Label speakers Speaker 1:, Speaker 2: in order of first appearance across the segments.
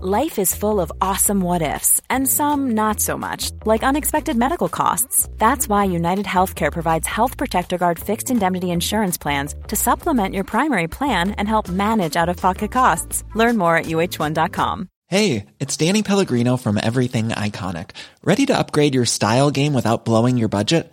Speaker 1: Life is full of awesome what ifs, and some not so much, like unexpected medical costs. That's why United Healthcare provides Health Protector Guard fixed indemnity insurance plans to supplement your primary plan and help manage out of pocket costs. Learn more at uh1.com.
Speaker 2: Hey, it's Danny Pellegrino from Everything Iconic. Ready to upgrade your style game without blowing your budget?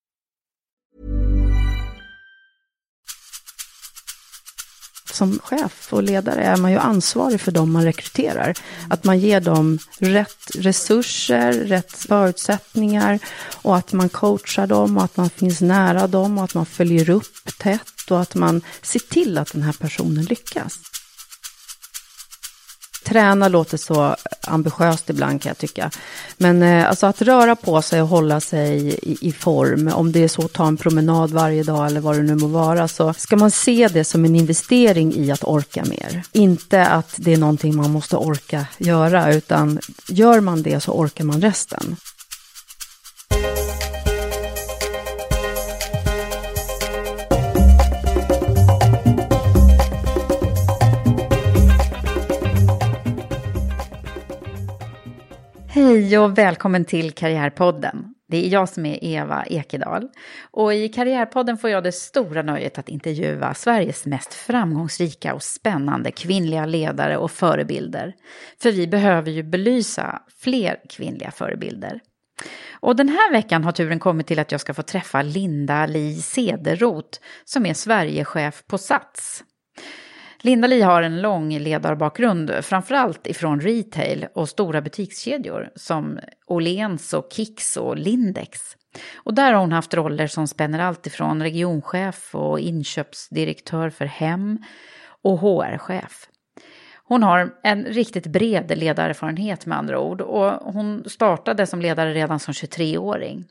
Speaker 3: Som chef och ledare är man ju ansvarig för dem man rekryterar. Att man ger dem rätt resurser, rätt förutsättningar och att man coachar dem och att man finns nära dem och att man följer upp tätt och att man ser till att den här personen lyckas. Träna låter så ambitiöst ibland kan jag tycka. Men eh, alltså att röra på sig och hålla sig i, i, form, om det är så att ta en promenad varje dag eller vad det nu må vara, så ska man se det som en investering i att orka mer. Inte att det är någonting man måste orka göra, utan gör man det så orkar man resten.
Speaker 4: Hej och välkommen till Karriärpodden. Det är jag som är Eva Ekedal. Och i Karriärpodden får jag det stora nöjet att intervjua Sveriges mest framgångsrika och spännande kvinnliga ledare och förebilder. För vi behöver ju belysa fler kvinnliga förebilder. Och den här veckan har turen kommit till att jag ska få träffa Linda Li Cederroth som är Sverigechef på Sats. Linda Li har en lång ledarbakgrund, framförallt ifrån retail och stora butikskedjor som Åhléns och Kicks och Lindex. Och där har hon haft roller som spänner allt ifrån regionchef och inköpsdirektör för hem och HR-chef. Hon har en riktigt bred ledarerfarenhet med andra ord och hon startade som ledare redan som 23-åring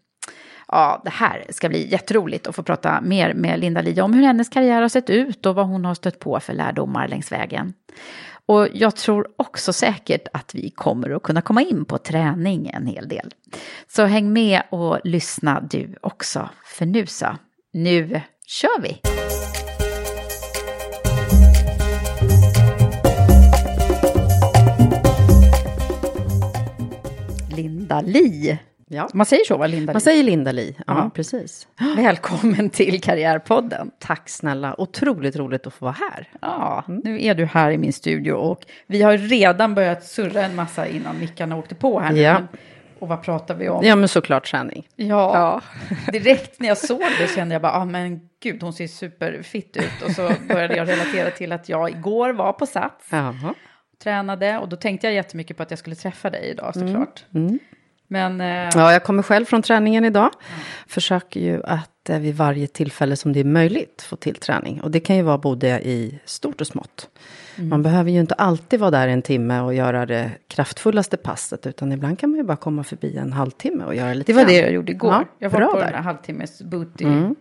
Speaker 4: ja, det här ska bli jätteroligt att få prata mer med Linda Li om hur hennes karriär har sett ut och vad hon har stött på för lärdomar längs vägen. Och jag tror också säkert att vi kommer att kunna komma in på träning en hel del. Så häng med och lyssna du också, för nu så, nu kör vi! Linda Li Ja. Man säger så, va? Linda Li?
Speaker 3: Man säger Linda Li, ja, ja. precis.
Speaker 4: Välkommen till Karriärpodden.
Speaker 3: Tack snälla, otroligt roligt att få vara här.
Speaker 4: Ja, mm. nu är du här i min studio och vi har redan börjat surra en massa innan mickarna åkte på här. Ja. Och vad pratar vi om?
Speaker 3: Ja, men såklart träning.
Speaker 4: Ja, ja. direkt när jag såg det kände jag bara, ah, men gud, hon ser superfitt ut. Och så började jag relatera till att jag igår var på Sats. Jaha. Tränade och då tänkte jag jättemycket på att jag skulle träffa dig idag såklart. Mm. Mm.
Speaker 3: Men, eh... Ja, jag kommer själv från träningen idag. Mm. Försöker ju att eh, vid varje tillfälle som det är möjligt få till träning. Och det kan ju vara både i stort och smått. Mm. Man behöver ju inte alltid vara där en timme och göra det kraftfullaste passet. Utan ibland kan man ju bara komma förbi en halvtimme och göra lite
Speaker 4: Det var grann. det jag gjorde igår. Ja, jag var på där. den här halvtimmes booty. Mm.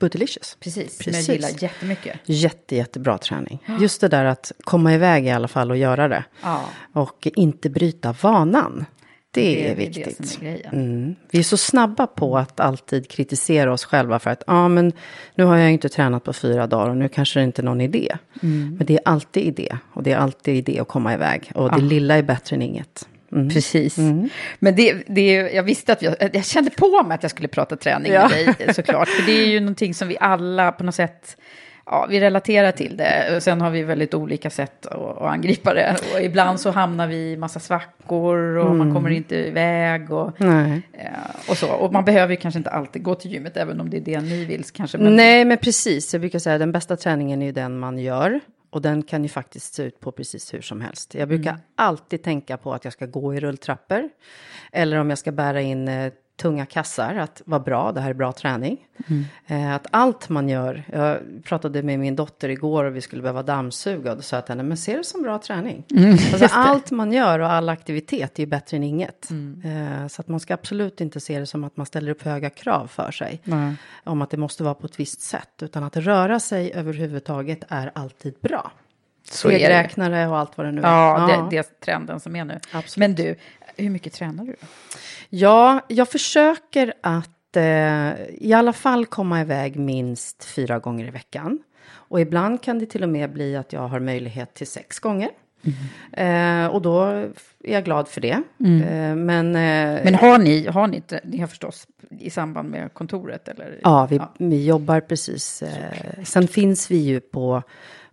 Speaker 3: Bootylicious.
Speaker 4: Precis, Precis, som jag gillar jättemycket.
Speaker 3: Jätte, jättebra träning. Just det där att komma iväg i alla fall och göra det. Ja. Och inte bryta vanan. Det, det är viktigt. Det är mm. Vi är så snabba på att alltid kritisera oss själva för att ja, ah, men nu har jag inte tränat på fyra dagar och nu kanske det inte är någon idé. Mm. Men det är alltid idé och det är alltid idé att komma iväg och det lilla är bättre än inget.
Speaker 4: Mm. Precis. Mm. Men det, det, jag visste att jag, jag kände på mig att jag skulle prata träning ja. med dig såklart. För det är ju någonting som vi alla på något sätt ja, vi relaterar till det. Sen har vi väldigt olika sätt att, angripa det. Och ibland så hamnar vi i massa svackor och mm. man kommer inte iväg. Och. Eh, och, så. och man behöver kanske inte alltid gå till gymmet, även om det är det ni vill. Kanske,
Speaker 3: men... Nej, men precis. Jag brukar säga att den bästa träningen är ju den man gör. Och den kan ju faktiskt se ut på precis hur som helst. Jag brukar mm. alltid tänka på att jag ska gå i rulltrappor. Eller om jag ska bära in eh, tunga kassar, att vad bra, det här är bra träning. Mm. Eh, att allt man gör, jag pratade med min dotter igår och vi skulle behöva dammsuga och då sa jag till henne, men se det som bra träning. Mm, alltså, allt man gör och all aktivitet är ju bättre än inget. Mm. Eh, så att man ska absolut inte se det som att man ställer upp höga krav för sig. Om att det måste vara på ett visst sätt, utan att röra sig överhuvudtaget är alltid bra. Stegräknare och allt vad det nu
Speaker 4: är. Ja, ja. Det, det är trenden som är nu. Absolut. Men du, hur mycket tränar du?
Speaker 3: Ja, jag försöker att eh, i alla fall komma iväg minst fyra gånger i veckan. Och ibland kan det till och med bli att jag har möjlighet till sex gånger. Mm. Eh, och då är jag glad för det. Mm. Eh, men, eh,
Speaker 4: men har ni, har ni, ni har förstås i samband med kontoret? Eller?
Speaker 3: Ja, vi, ja. vi jobbar precis. Eh, sen finns vi ju på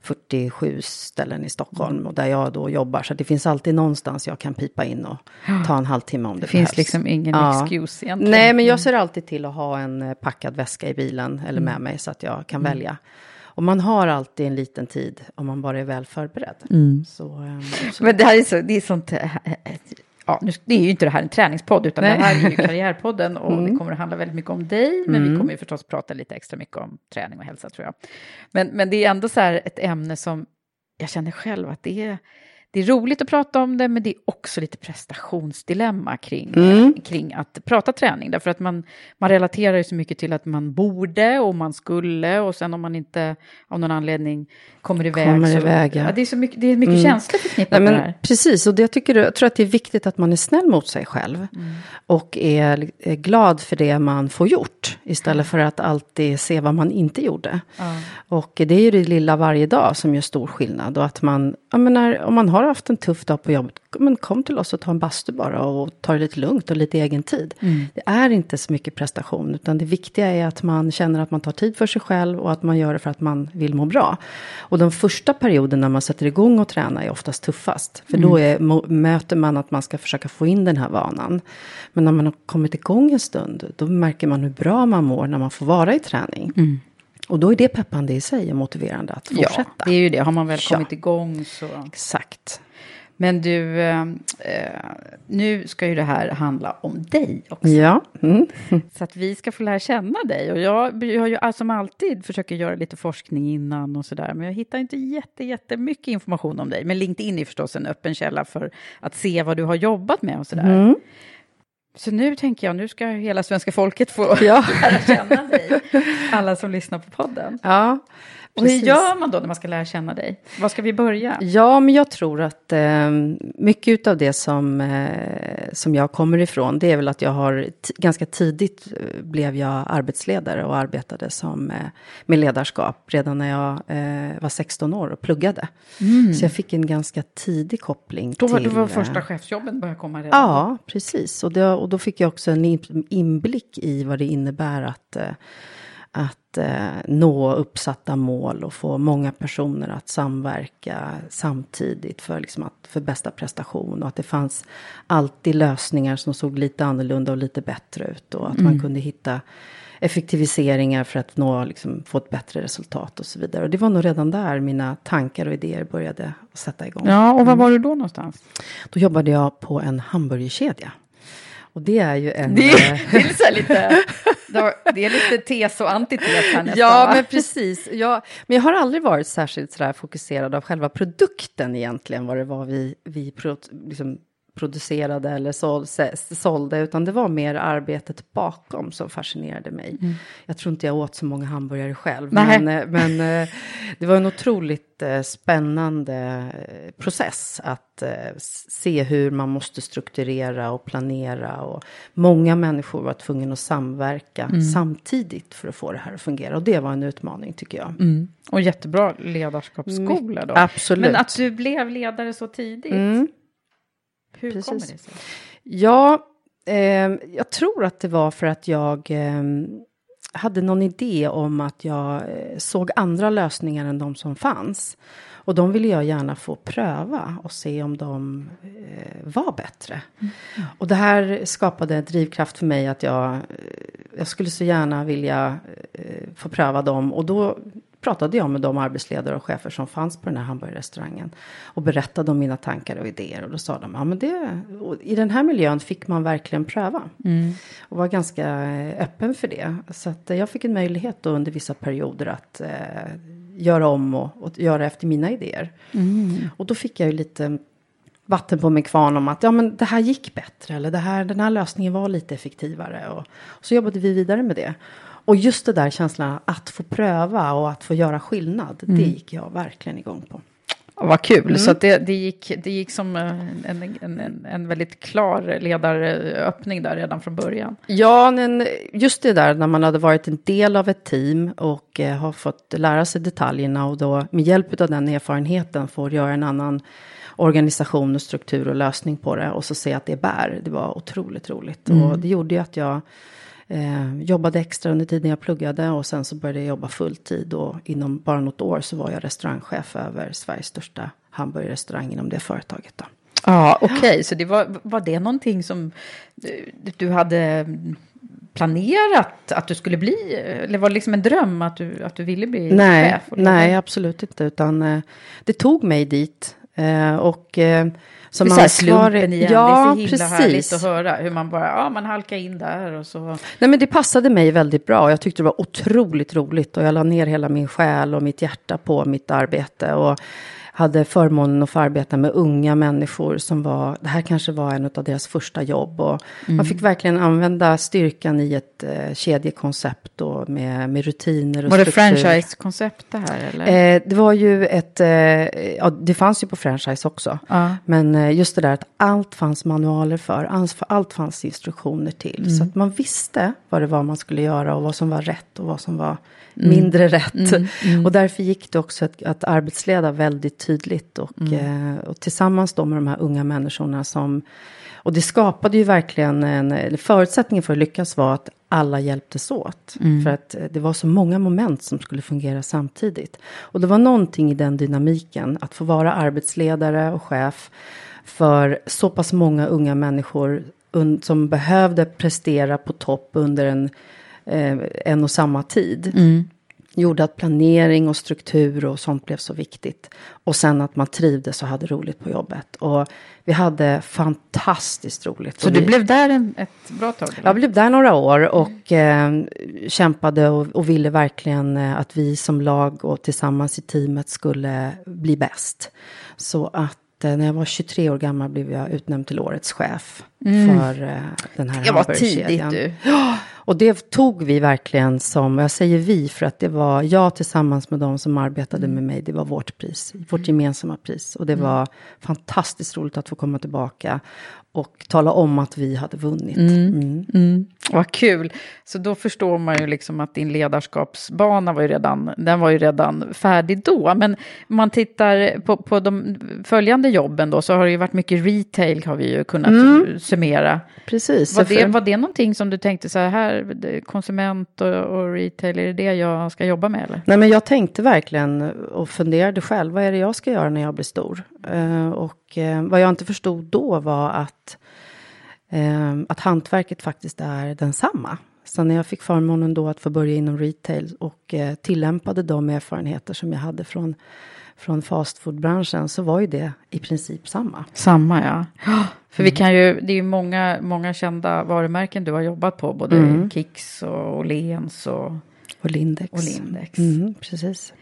Speaker 3: 47 ställen i Stockholm mm. och där jag då jobbar. Så det finns alltid någonstans jag kan pipa in och ta en halvtimme om det,
Speaker 4: det behövs. Finns liksom ingen ja. excuse egentligen.
Speaker 3: Nej, men jag mm. ser alltid till att ha en eh, packad väska i bilen eller med mm. mig så att jag kan mm. välja. Och man har alltid en liten tid om man bara är väl förberedd. Mm. Så,
Speaker 4: um, så. Men det här är, så, det är sånt eh, ja, nu, det är ju inte det här en träningspodd, utan Nej. det här är ju Karriärpodden och mm. det kommer att handla väldigt mycket om dig, men mm. vi kommer ju förstås prata lite extra mycket om träning och hälsa tror jag. Men, men det är ändå så här ett ämne som jag känner själv att det är det är roligt att prata om det, men det är också lite prestationsdilemma kring, mm. kring att prata träning. Därför att man, man relaterar ju så mycket till att man borde och man skulle och sen om man inte av någon anledning kommer iväg.
Speaker 3: Kommer
Speaker 4: så,
Speaker 3: iväg,
Speaker 4: ja. det är så mycket, det är mycket mm. känslor förknippat med det här.
Speaker 3: Precis, och det jag, tycker, jag tror att det är viktigt att man är snäll mot sig själv. Mm. Och är, är, glad för det man får gjort. Istället för att alltid se vad man inte gjorde. Och det är ju det lilla varje dag som gör stor skillnad. Och att man, jag menar, om man har haft en tuff dag på jobbet, men kom till oss och ta en bastu bara och ta det lite lugnt och lite egen tid. Mm. Det är inte så mycket prestation, utan det viktiga är att man känner att man tar tid för sig själv och att man gör det för att man vill må bra. Och de första perioden när man sätter igång och tränar är oftast tuffast, för mm. då är, möter man att man ska försöka få in den här vanan. Men när man har kommit igång en stund, då märker man hur bra man mår när man får vara i träning. Mm. Och då är det peppande i sig och motiverande att fortsätta.
Speaker 4: Ja, det är ju det. Har man väl kommit ja. igång så...
Speaker 3: Exakt.
Speaker 4: Men du, eh, nu ska ju det här handla om dig också.
Speaker 3: Ja. Mm.
Speaker 4: Så att vi ska få lära känna dig. Och jag, jag har ju som alltid försöker göra lite forskning innan och sådär. Men jag hittar inte jätte, jättemycket information om dig. Men LinkedIn är förstås en öppen källa för att se vad du har jobbat med och sådär. Mm. Så nu tänker jag, nu ska hela svenska folket få ja. lära känna dig. Alla som lyssnar på podden.
Speaker 3: Ja.
Speaker 4: Och hur gör man då när man ska lära känna dig? Var ska vi börja?
Speaker 3: Ja, men jag tror att eh, mycket av det som, eh, som jag kommer ifrån, det är väl att jag har ganska tidigt eh, blev jag arbetsledare och arbetade som, eh, med ledarskap redan när jag eh, var 16 år och pluggade. Mm. Så jag fick en ganska tidig koppling
Speaker 4: då
Speaker 3: var, till...
Speaker 4: Då var första eh, chefsjobben började komma redan?
Speaker 3: Ja, precis. Och, det, och då fick jag också en inblick i vad det innebär att att eh, nå uppsatta mål och få många personer att samverka samtidigt för, liksom att, för bästa prestation. Och att det fanns alltid lösningar som såg lite annorlunda och lite bättre ut. Och att mm. man kunde hitta effektiviseringar för att nå, liksom, få ett bättre resultat och så vidare. Och det var nog redan där mina tankar och idéer började sätta igång.
Speaker 4: Ja, och var mm. var du då någonstans?
Speaker 3: Då jobbade jag på en hamburgerkedja. Och det är ju en...
Speaker 4: Det, är, det är lite, det är lite tes och antites här nästan.
Speaker 3: Ja, men precis. Ja, men jag har aldrig varit särskilt sådär fokuserad av själva produkten egentligen, vad det var vi, vi liksom, producerade eller sålde, utan det var mer arbetet bakom som fascinerade mig. Mm. Jag tror inte jag åt så många hamburgare själv, men, eh, men eh, det var en otroligt eh, spännande process att se hur man måste strukturera och planera och många människor var tvungna att samverka mm. samtidigt för att få det här att fungera och det var en utmaning tycker jag. Mm.
Speaker 4: Och jättebra ledarskapsskola då.
Speaker 3: Absolut.
Speaker 4: Men att du blev ledare så tidigt. Hur Precis. kommer det sig?
Speaker 3: Ja, eh, jag tror att det var för att jag... Eh, hade någon idé om att jag eh, såg andra lösningar än de som fanns. Och de ville jag gärna få pröva och se om de eh, var bättre. Mm. Och det här skapade drivkraft för mig att jag, eh, jag skulle så gärna vilja eh, få pröva dem. Och då pratade jag med de arbetsledare och chefer som fanns på den här hamburgerrestaurangen. Och berättade om mina tankar och idéer. Och då sa de, ja men det, i den här miljön fick man verkligen pröva. Mm. Och var ganska eh, öppen för det. Så att jag fick en möjlighet då under vissa perioder att eh, göra om och, och, göra efter mina idéer. Mm. Och då fick jag ju lite vatten på min kvarn om att ja, men det här gick bättre eller det här, den här lösningen var lite effektivare. Och, och så jobbade vi vidare med det. Och just det där känslan att få pröva och att få göra skillnad, mm. det gick jag verkligen igång på.
Speaker 4: Vad kul, mm. så det, det, gick, det gick som en, en, en, en väldigt klar ledaröppning där redan från början.
Speaker 3: Ja, men just det där när man hade varit en del av ett team och eh, har fått lära sig detaljerna och då med hjälp av den erfarenheten får göra en annan organisation och struktur och lösning på det och så se att det bär. Det var otroligt roligt mm. och det gjorde ju att jag Eh, jobbade extra under tiden jag pluggade och sen så började jag jobba fulltid och inom bara något år så var jag restaurangchef över Sveriges största hamburgerrestaurang inom det företaget. Då.
Speaker 4: Ja, okej, okay. så det var, var det någonting som du hade planerat att du skulle bli? Eller var det liksom en dröm att du, att du ville bli
Speaker 3: nej,
Speaker 4: chef?
Speaker 3: Nej, absolut inte, utan eh, det tog mig dit. Eh, och eh,
Speaker 4: som det är slumpen igen, ja, det är så himla precis. härligt att höra hur man bara, ja man halkar in där och så.
Speaker 3: Nej men det passade mig väldigt bra, jag tyckte det var otroligt roligt och jag la ner hela min själ och mitt hjärta på mitt arbete. Och hade förmånen att få arbeta med unga människor som var, det här kanske var en av deras första jobb. Och mm. Man fick verkligen använda styrkan i ett eh, kedjekoncept och med, med rutiner och
Speaker 4: Var det franchise-koncept det här? Eller?
Speaker 3: Eh, det var ju ett, eh, ja det fanns ju på franchise också. Ja. Men eh, just det där att allt fanns manualer för, allt, allt fanns instruktioner till. Mm. Så att man visste vad det var man skulle göra och vad som var rätt och vad som var mm. mindre rätt. Mm. Mm. Och därför gick det också att, att arbetsleda väldigt tydligt. Och, mm. eh, och tillsammans då med de här unga människorna som... Och det skapade ju verkligen en... Förutsättningen för att lyckas var att alla hjälptes åt. Mm. För att det var så många moment som skulle fungera samtidigt. Och det var någonting i den dynamiken, att få vara arbetsledare och chef för så pass många unga människor som behövde prestera på topp under en eh, en och samma tid. Mm. Gjorde att planering och struktur och sånt blev så viktigt. Och sen att man trivdes och hade roligt på jobbet. Och vi hade fantastiskt roligt.
Speaker 4: Så
Speaker 3: du
Speaker 4: vi, blev där en, ett bra tag?
Speaker 3: Eller? Jag blev där några år och eh, kämpade och, och, ville verkligen eh, att vi som lag och tillsammans i teamet skulle bli bäst. Så att eh, när jag var 23 år gammal blev jag utnämnd till årets chef mm. för eh, den här
Speaker 4: Det var tidigt du.
Speaker 3: Och det tog vi verkligen som, jag säger vi för att det var jag tillsammans med de som arbetade med mig, det var vårt pris, vårt gemensamma pris. Och det mm. var fantastiskt roligt att få komma tillbaka och tala om att vi hade vunnit. Mm.
Speaker 4: Mm. Mm. Vad kul! Så då förstår man ju liksom att din ledarskapsbana var ju redan, den var ju redan färdig då. Men om man tittar på, på de följande jobben då så har det ju varit mycket retail har vi ju kunnat mm. summera.
Speaker 3: Precis.
Speaker 4: Var det, var det någonting som du tänkte så här, konsument och, och retail, är det det jag ska jobba med eller?
Speaker 3: Nej men jag tänkte verkligen och funderade själv, vad är det jag ska göra när jag blir stor? Uh, och eh, vad jag inte förstod då var att, eh, att hantverket faktiskt är densamma. Så när jag fick förmånen då att få börja inom retail och eh, tillämpade de erfarenheter som jag hade från, från fastfoodbranschen så var ju det i princip samma.
Speaker 4: Samma ja. För vi kan ju, det är ju många, många kända varumärken du har jobbat på, både mm. Kicks och Åhléns och
Speaker 3: och Lindex.
Speaker 4: Och Lindex.
Speaker 3: Mm, precis.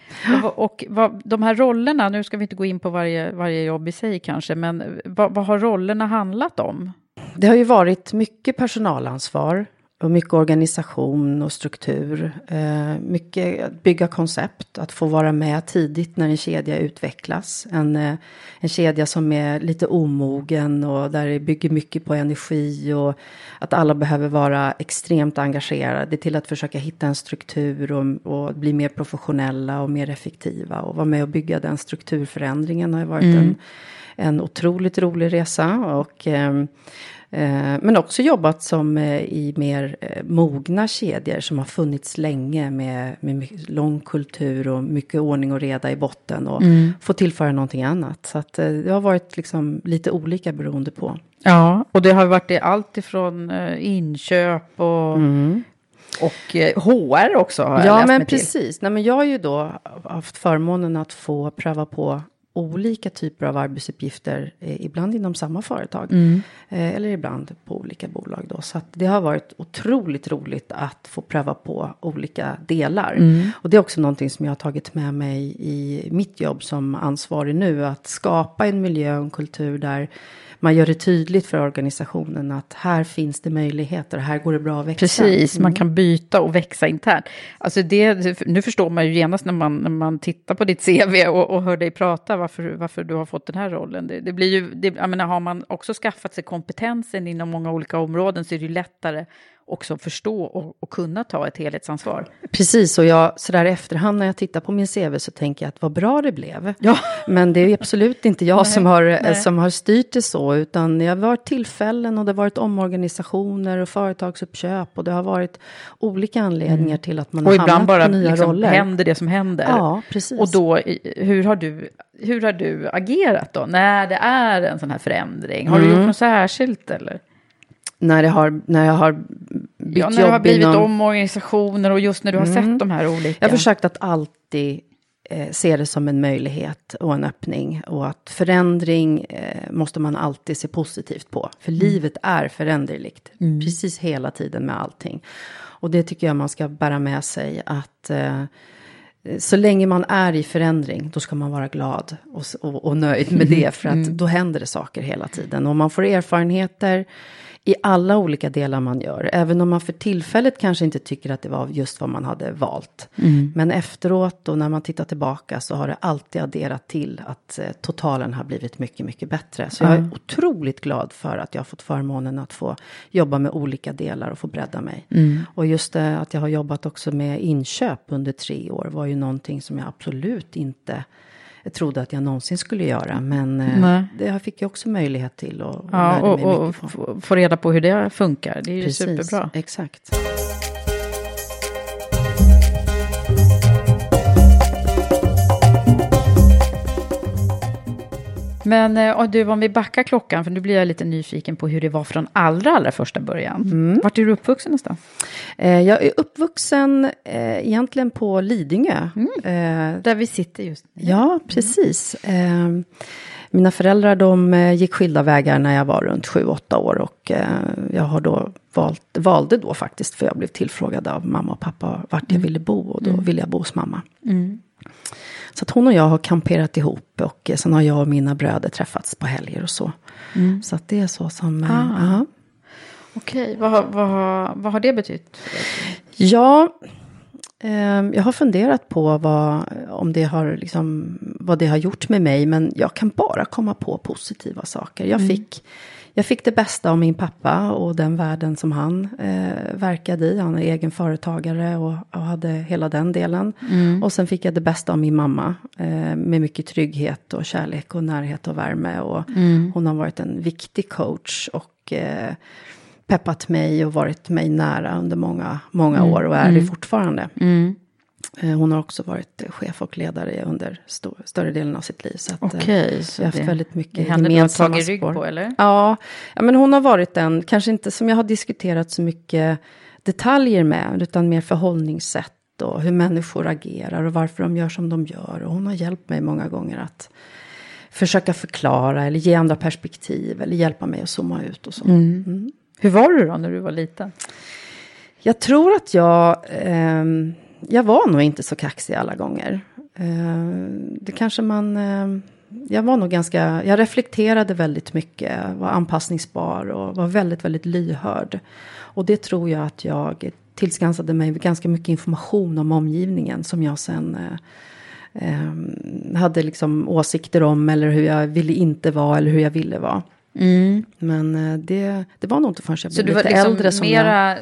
Speaker 4: Och, och vad, de här rollerna, nu ska vi inte gå in på varje, varje jobb i sig kanske, men vad, vad har rollerna handlat om?
Speaker 3: Det har ju varit mycket personalansvar och mycket organisation och struktur. Eh, mycket att bygga koncept, att få vara med tidigt när en kedja utvecklas. En, eh, en kedja som är lite omogen och där det bygger mycket på energi och att alla behöver vara extremt engagerade till att försöka hitta en struktur och, och bli mer professionella och mer effektiva och vara med och bygga den strukturförändringen har ju varit mm. en, en otroligt rolig resa och eh, Eh, men också jobbat som eh, i mer eh, mogna kedjor som har funnits länge med, med lång kultur och mycket ordning och reda i botten och mm. få tillföra någonting annat. Så att det har varit liksom lite olika beroende på.
Speaker 4: Ja, och det har varit i allt ifrån inköp och mm. Och HR också har jag
Speaker 3: Ja,
Speaker 4: läst
Speaker 3: men precis. Nej, men jag har ju då haft förmånen att få pröva på olika typer av arbetsuppgifter, eh, ibland inom samma företag. Mm. Eh, eller ibland på olika bolag då. Så det har varit otroligt roligt att få pröva på olika delar. Mm. Och det är också någonting som jag har tagit med mig i mitt jobb som ansvarig nu. Att skapa en miljö och en kultur där man gör det tydligt för organisationen att här finns det möjligheter, här går det bra att växa.
Speaker 4: Precis, mm. man kan byta och växa internt. Alltså det, nu förstår man ju genast när man, när man tittar på ditt CV och, och hör dig prata varför, varför du har fått den här rollen. Det, det blir ju, det, jag menar, har man också skaffat sig kompetensen inom många olika områden så är det ju lättare också förstå och, och, kunna ta ett helhetsansvar.
Speaker 3: Precis, och jag sådär efterhand när jag tittar på min CV så tänker jag att vad bra det blev. Ja. Men det är absolut inte jag som, har, som har styrt det så, utan det har varit tillfällen och det har varit omorganisationer och företagsuppköp och det har varit olika anledningar mm. till att man har hamnat på nya liksom roller.
Speaker 4: Och ibland bara händer det som händer.
Speaker 3: Ja, precis.
Speaker 4: Och då, hur har du, hur har du agerat då, när det är en sån här förändring? Har mm. du gjort något särskilt eller?
Speaker 3: När, det har, när jag har bytt
Speaker 4: ja, när
Speaker 3: det
Speaker 4: har blivit inom... omorganisationer och just när du har mm. sett de här olika.
Speaker 3: Jag har försökt att alltid eh, se det som en möjlighet och en öppning. Och att förändring eh, måste man alltid se positivt på. För mm. livet är föränderligt. Mm. Precis hela tiden med allting. Och det tycker jag man ska bära med sig. Att eh, så länge man är i förändring, då ska man vara glad och, och, och nöjd med det. För att mm. då händer det saker hela tiden. Och man får erfarenheter i alla olika delar man gör. Även om man för tillfället kanske inte tycker att det var just vad man hade valt. Mm. Men efteråt och när man tittar tillbaka så har det alltid adderat till att eh, totalen har blivit mycket, mycket bättre. Så jag är otroligt glad för att jag har fått förmånen att få jobba med olika delar och få bredda mig. Mm. Och just det att jag har jobbat också med inköp under tre år var ju någonting som jag absolut inte trodde att jag någonsin skulle göra. Men eh, Nej. det fick jag också möjlighet till. Och,
Speaker 4: ja, och, och få reda på hur det funkar. Det är ju Precis, superbra.
Speaker 3: Exakt.
Speaker 4: Men och eh, du, om vi backar klockan, för nu blir jag lite nyfiken på hur det var från allra, allra första början. Mm. Vart är du uppvuxen någonstans?
Speaker 3: Eh, jag är uppvuxen eh, egentligen på Lidingö. Mm.
Speaker 4: Eh, Där vi sitter just
Speaker 3: nu. Ja, precis. Mm. Eh, mina föräldrar de eh, gick skilda vägar när jag var runt 7-8 år och jag har då valt, valde då faktiskt, för jag blev tillfrågad av mamma och pappa vart jag mm. ville bo och då mm. ville jag bo hos mamma. Så att hon och jag har kamperat ihop och sen har jag och mina bröder träffats på helger och så. Mm. Så att det är så som...
Speaker 4: Ah. Okej, okay. vad, vad, vad har det betytt?
Speaker 3: Ja, eh, jag har funderat på vad, om det har liksom, vad det har gjort med mig. Men jag kan bara komma på positiva saker. Jag mm. fick jag fick det bästa av min pappa och den världen som han eh, verkade i. Han är egen företagare och, och hade hela den delen. Mm. Och sen fick jag det bästa av min mamma. Eh, med mycket trygghet och kärlek och närhet och värme. Och mm. Hon har varit en viktig coach och eh, peppat mig och varit mig nära under många, många mm. år och är det mm. fortfarande. Mm. Eh, hon har också varit chef och ledare under st större delen av sitt liv. Så
Speaker 4: att,
Speaker 3: eh, så vi har haft väldigt mycket
Speaker 4: gemensamma spår. henne rygg på eller?
Speaker 3: Ja, ja, men hon har varit en, kanske inte som jag har diskuterat så mycket detaljer med, utan mer förhållningssätt och hur människor agerar och varför de gör som de gör. Och hon har hjälpt mig många gånger att försöka förklara eller ge andra perspektiv eller hjälpa mig att zooma ut och så. Mm.
Speaker 4: Mm. Hur var du då när du var liten?
Speaker 3: Jag tror att jag eh, jag var nog inte så kaxig alla gånger. Eh, det kanske man... Eh, jag var nog ganska... Jag reflekterade väldigt mycket, var anpassningsbar och var väldigt, väldigt lyhörd. Och det tror jag att jag tillskansade mig ganska mycket information om omgivningen som jag sen eh, hade liksom åsikter om eller hur jag ville inte vara eller hur jag ville vara. Mm. Men det, det var nog inte förrän jag blev lite liksom äldre
Speaker 4: som mera...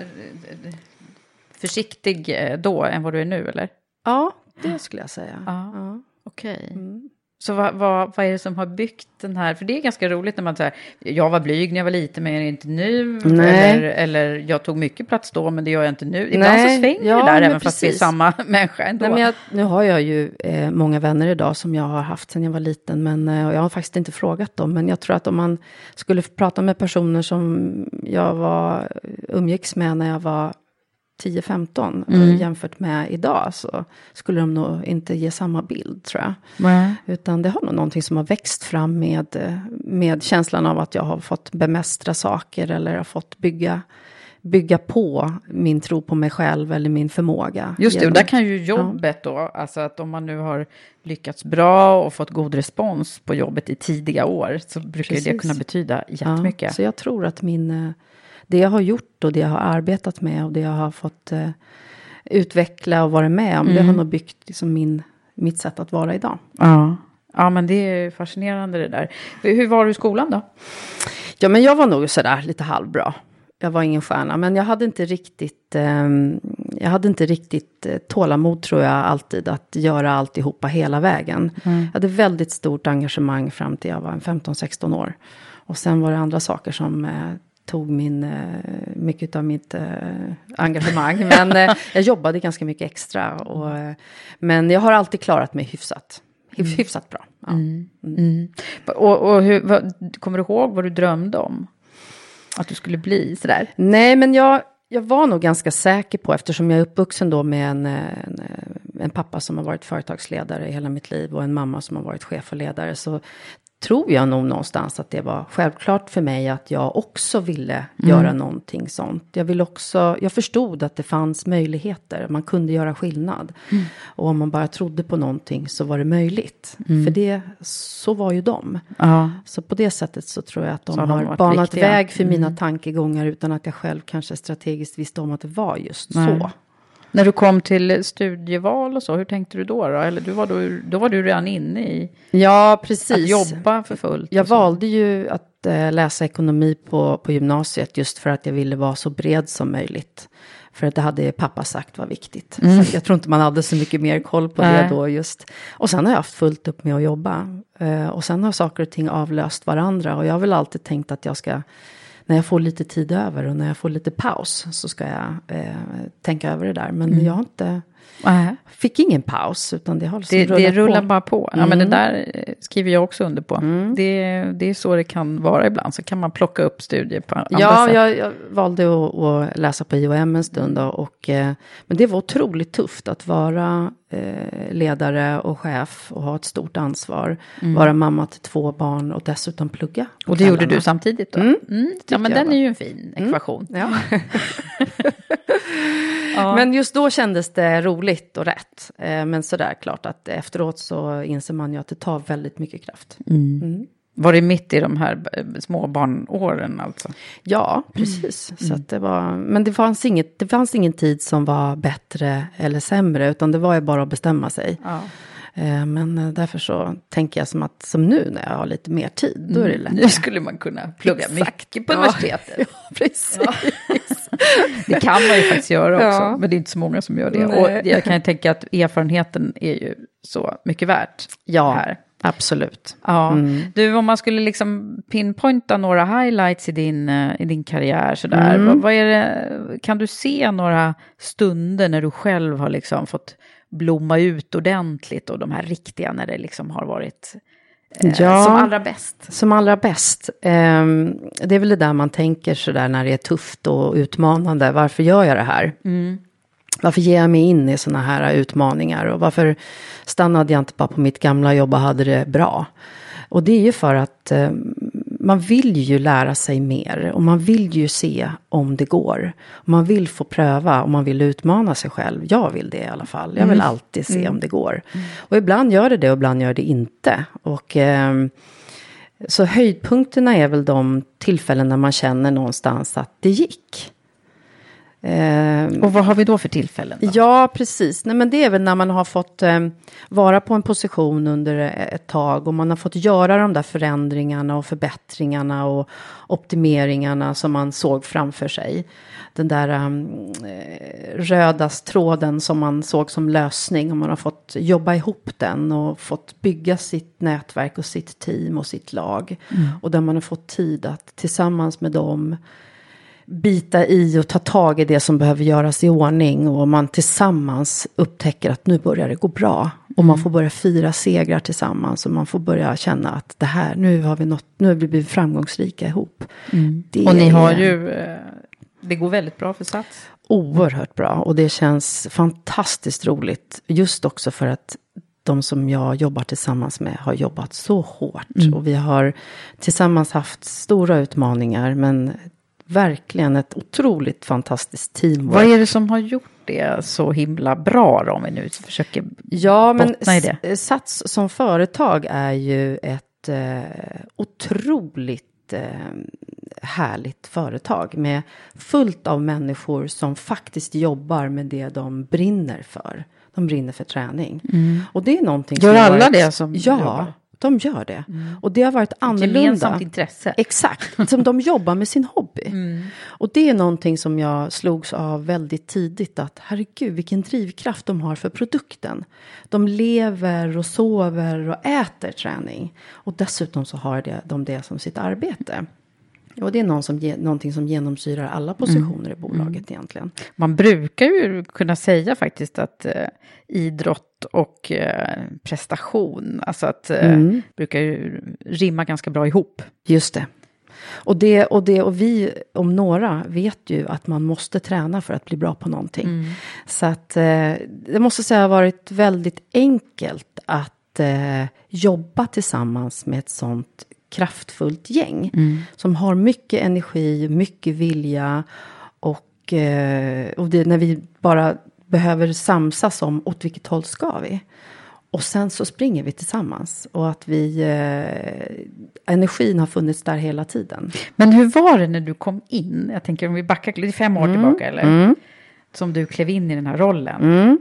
Speaker 4: försiktig eh, då än vad du är nu eller?
Speaker 3: Ja, det skulle jag säga.
Speaker 4: Ja. ja. Okej. Okay. Mm. Så vad, vad, vad är det som har byggt den här? För det är ganska roligt när man säger, jag var blyg när jag var liten men jag är inte nu. Eller, eller jag tog mycket plats då men det gör jag inte nu. Ibland Nej, så svänger ja, det där även precis. fast vi är samma människa ändå.
Speaker 3: Nej, men jag, nu har jag ju eh, många vänner idag som jag har haft sedan jag var liten. Men eh, jag har faktiskt inte frågat dem. Men jag tror att om man skulle prata med personer som jag var, umgicks med när jag var 10-15 mm. jämfört med idag så skulle de nog inte ge samma bild tror jag. Mm. Utan det har nog någonting som har växt fram med, med känslan av att jag har fått bemästra saker eller har fått bygga bygga på min tro på mig själv eller min förmåga.
Speaker 4: Just det, och där kan ju jobbet ja. då, alltså att om man nu har lyckats bra och fått god respons på jobbet i tidiga år, så brukar Precis. det kunna betyda jättemycket. Ja,
Speaker 3: så jag tror att min eh, det jag har gjort och det jag har arbetat med och det jag har fått eh, utveckla och vara med om, mm. det har mm. nog byggt liksom min, mitt sätt att vara idag.
Speaker 4: Ja. ja, men det är fascinerande det där. Hur var du i skolan då?
Speaker 3: Ja, men jag var nog sådär lite halvbra. Jag var ingen stjärna, men jag hade inte riktigt, eh, jag hade inte riktigt eh, tålamod tror jag alltid att göra alltihopa hela vägen. Mm. Jag hade väldigt stort engagemang fram till jag var 15-16 år. Och sen var det andra saker som eh, tog min, eh, mycket av mitt eh, engagemang. Men eh, jag jobbade ganska mycket extra. Och, men jag har alltid klarat mig hyfsat. Mm. Hyfsat bra. Ja. Mm.
Speaker 4: Mm. mm. Och, och hur, vad, kommer du ihåg vad du drömde om? Att du skulle bli sådär?
Speaker 3: Nej, men jag, jag var nog ganska säker på, eftersom jag är uppvuxen då med en, en, en, pappa som har varit företagsledare i hela mitt liv och en mamma som har varit chef och ledare, så tror jag nog någonstans att det var självklart för mig att jag också ville mm. göra någonting sånt. Jag vill också, jag förstod att det fanns möjligheter, man kunde göra skillnad. Mm. Och om man bara trodde på någonting så var det möjligt. Mm. För det, så var ju de. Ja. Så på det sättet så tror jag att de, har, de banat viktiga. väg för mina mm. tankegångar utan att jag själv kanske strategiskt visste om att det var just så.
Speaker 4: När du kom till studieval och så, hur tänkte du då? då? Eller du var då, då var du redan inne i
Speaker 3: ja, precis.
Speaker 4: att jobba för fullt?
Speaker 3: Jag valde ju att äh, läsa ekonomi på, på gymnasiet just för att jag ville vara så bred som möjligt. För att det hade pappa sagt var viktigt. Mm. Så jag tror inte man hade så mycket mer koll på Nej. det då just. Och sen har jag haft fullt upp med att jobba. Uh, och sen har saker och ting avlöst varandra. Och jag har väl alltid tänkt att jag ska när jag får lite tid över och när jag får lite paus så ska jag eh, tänka över det där. Men mm. jag har inte, fick ingen paus utan det har liksom
Speaker 4: det, det rullar på. bara på. Ja, men det mm. där eh, skriver jag också under på. Mm. Det, det är så det kan vara ibland. Så kan man plocka upp studier på andra
Speaker 3: ja,
Speaker 4: sätt.
Speaker 3: Jag, jag valde att, att, läsa på IOM en stund. Då, och, eh, men det var otroligt tufft att vara eh, ledare och chef och ha ett stort ansvar. Mm. Vara mamma till två barn och dessutom plugga.
Speaker 4: Och det gjorde du samtidigt då? Mm. Mm, ja, men den var. är ju en fin mm. ekvation.
Speaker 3: Ja. ja. Men just då kändes det roligt och rätt. Eh, men sådär klart att efteråt så inser man ju att det tar väldigt mycket kraft.
Speaker 4: Mm. Mm. Var det mitt i de här eh, småbarnåren alltså?
Speaker 3: Ja, precis. Mm. Så det var, men det fanns, inget, det fanns ingen tid som var bättre eller sämre, utan det var ju bara att bestämma sig. Ja. Eh, men eh, därför så tänker jag som att som nu när jag har lite mer tid, då är det mm. lättare.
Speaker 4: Nu skulle man kunna plugga Exakt. mycket på universitetet. Ja,
Speaker 3: precis. Ja.
Speaker 4: det kan man ju faktiskt göra också, ja. men det är inte så många som gör det. Nej. Och jag kan ju tänka att erfarenheten är ju så mycket värt
Speaker 3: ja.
Speaker 4: här.
Speaker 3: Absolut.
Speaker 4: Ja. Mm. Du, om man skulle liksom pinpointa några highlights i din, eh, i din karriär sådär. Mm. Vad, vad, är det, kan du se några stunder när du själv har liksom fått blomma ut ordentligt och de här riktiga när det liksom har varit eh, ja, som allra bäst?
Speaker 3: Som allra bäst. Eh, det är väl det där man tänker sådär när det är tufft och utmanande. Varför gör jag det här? Mm. Varför ger jag mig in i sådana här utmaningar? Och varför stannade jag inte bara på mitt gamla jobb och hade det bra? Och det är ju för att eh, man vill ju lära sig mer och man vill ju se om det går. Man vill få pröva och man vill utmana sig själv. Jag vill det i alla fall. Jag vill mm. alltid se mm. om det går. Och ibland gör det det och ibland gör det inte. Och eh, så höjdpunkterna är väl de tillfällen när man känner någonstans att det gick.
Speaker 4: Eh, och vad har vi då för tillfällen? Då?
Speaker 3: Ja, precis. Nej, men det är väl när man har fått eh, vara på en position under ett tag och man har fått göra de där förändringarna och förbättringarna och optimeringarna som man såg framför sig. Den där um, röda tråden som man såg som lösning och man har fått jobba ihop den och fått bygga sitt nätverk och sitt team och sitt lag. Mm. Och där man har fått tid att tillsammans med dem bita i och ta tag i det som behöver göras i ordning och man tillsammans upptäcker att nu börjar det gå bra. Och man mm. får börja fira segrar tillsammans och man får börja känna att det här, nu har vi nått, nu har vi blivit framgångsrika ihop.
Speaker 4: Mm. och ni har ju, eh, det går väldigt bra för Sats.
Speaker 3: Oerhört bra och det känns fantastiskt roligt. Just också för att de som jag jobbar tillsammans med har jobbat så hårt. Mm. Och vi har tillsammans haft stora utmaningar men verkligen ett otroligt fantastiskt teamwork.
Speaker 4: Vad är det som har gjort det så himla bra då, om vi nu försöker ja, men bottna i det?
Speaker 3: Sats som företag är ju ett eh, otroligt eh, härligt företag med fullt av människor som faktiskt jobbar med det de brinner för. De brinner för träning. Mm. Och det är någonting
Speaker 4: Gör alla varit, det som
Speaker 3: Ja, jobbar? De gör det. Mm. Och det har varit annorlunda.
Speaker 4: Gemensamt intresse.
Speaker 3: Exakt, som de jobbar med sin hobby. Mm. Och det är någonting som jag slogs av väldigt tidigt. Att herregud, vilken drivkraft de har för produkten. De lever och sover och äter träning. Och dessutom så har de det som sitt arbete. Och det är någon som, någonting som genomsyrar alla positioner mm. i bolaget mm. egentligen.
Speaker 4: Man brukar ju kunna säga faktiskt att eh, idrott och eh, prestation, alltså att eh, mm. brukar ju rimma ganska bra ihop.
Speaker 3: Just det. Och, det, och, det, och vi om några vet ju att man måste träna för att bli bra på någonting. Mm. Så att eh, det måste säga har varit väldigt enkelt att eh, jobba tillsammans med ett sånt kraftfullt gäng. Mm. Som har mycket energi, mycket vilja. Och, eh, och det, när vi bara behöver samsas om åt vilket håll ska vi. Och sen så springer vi tillsammans. Och att vi... Eh, energin har funnits där hela tiden.
Speaker 4: Men hur var det när du kom in? Jag tänker om vi backar lite fem år mm. tillbaka eller? Mm. Som du klev in i den här rollen. Mm.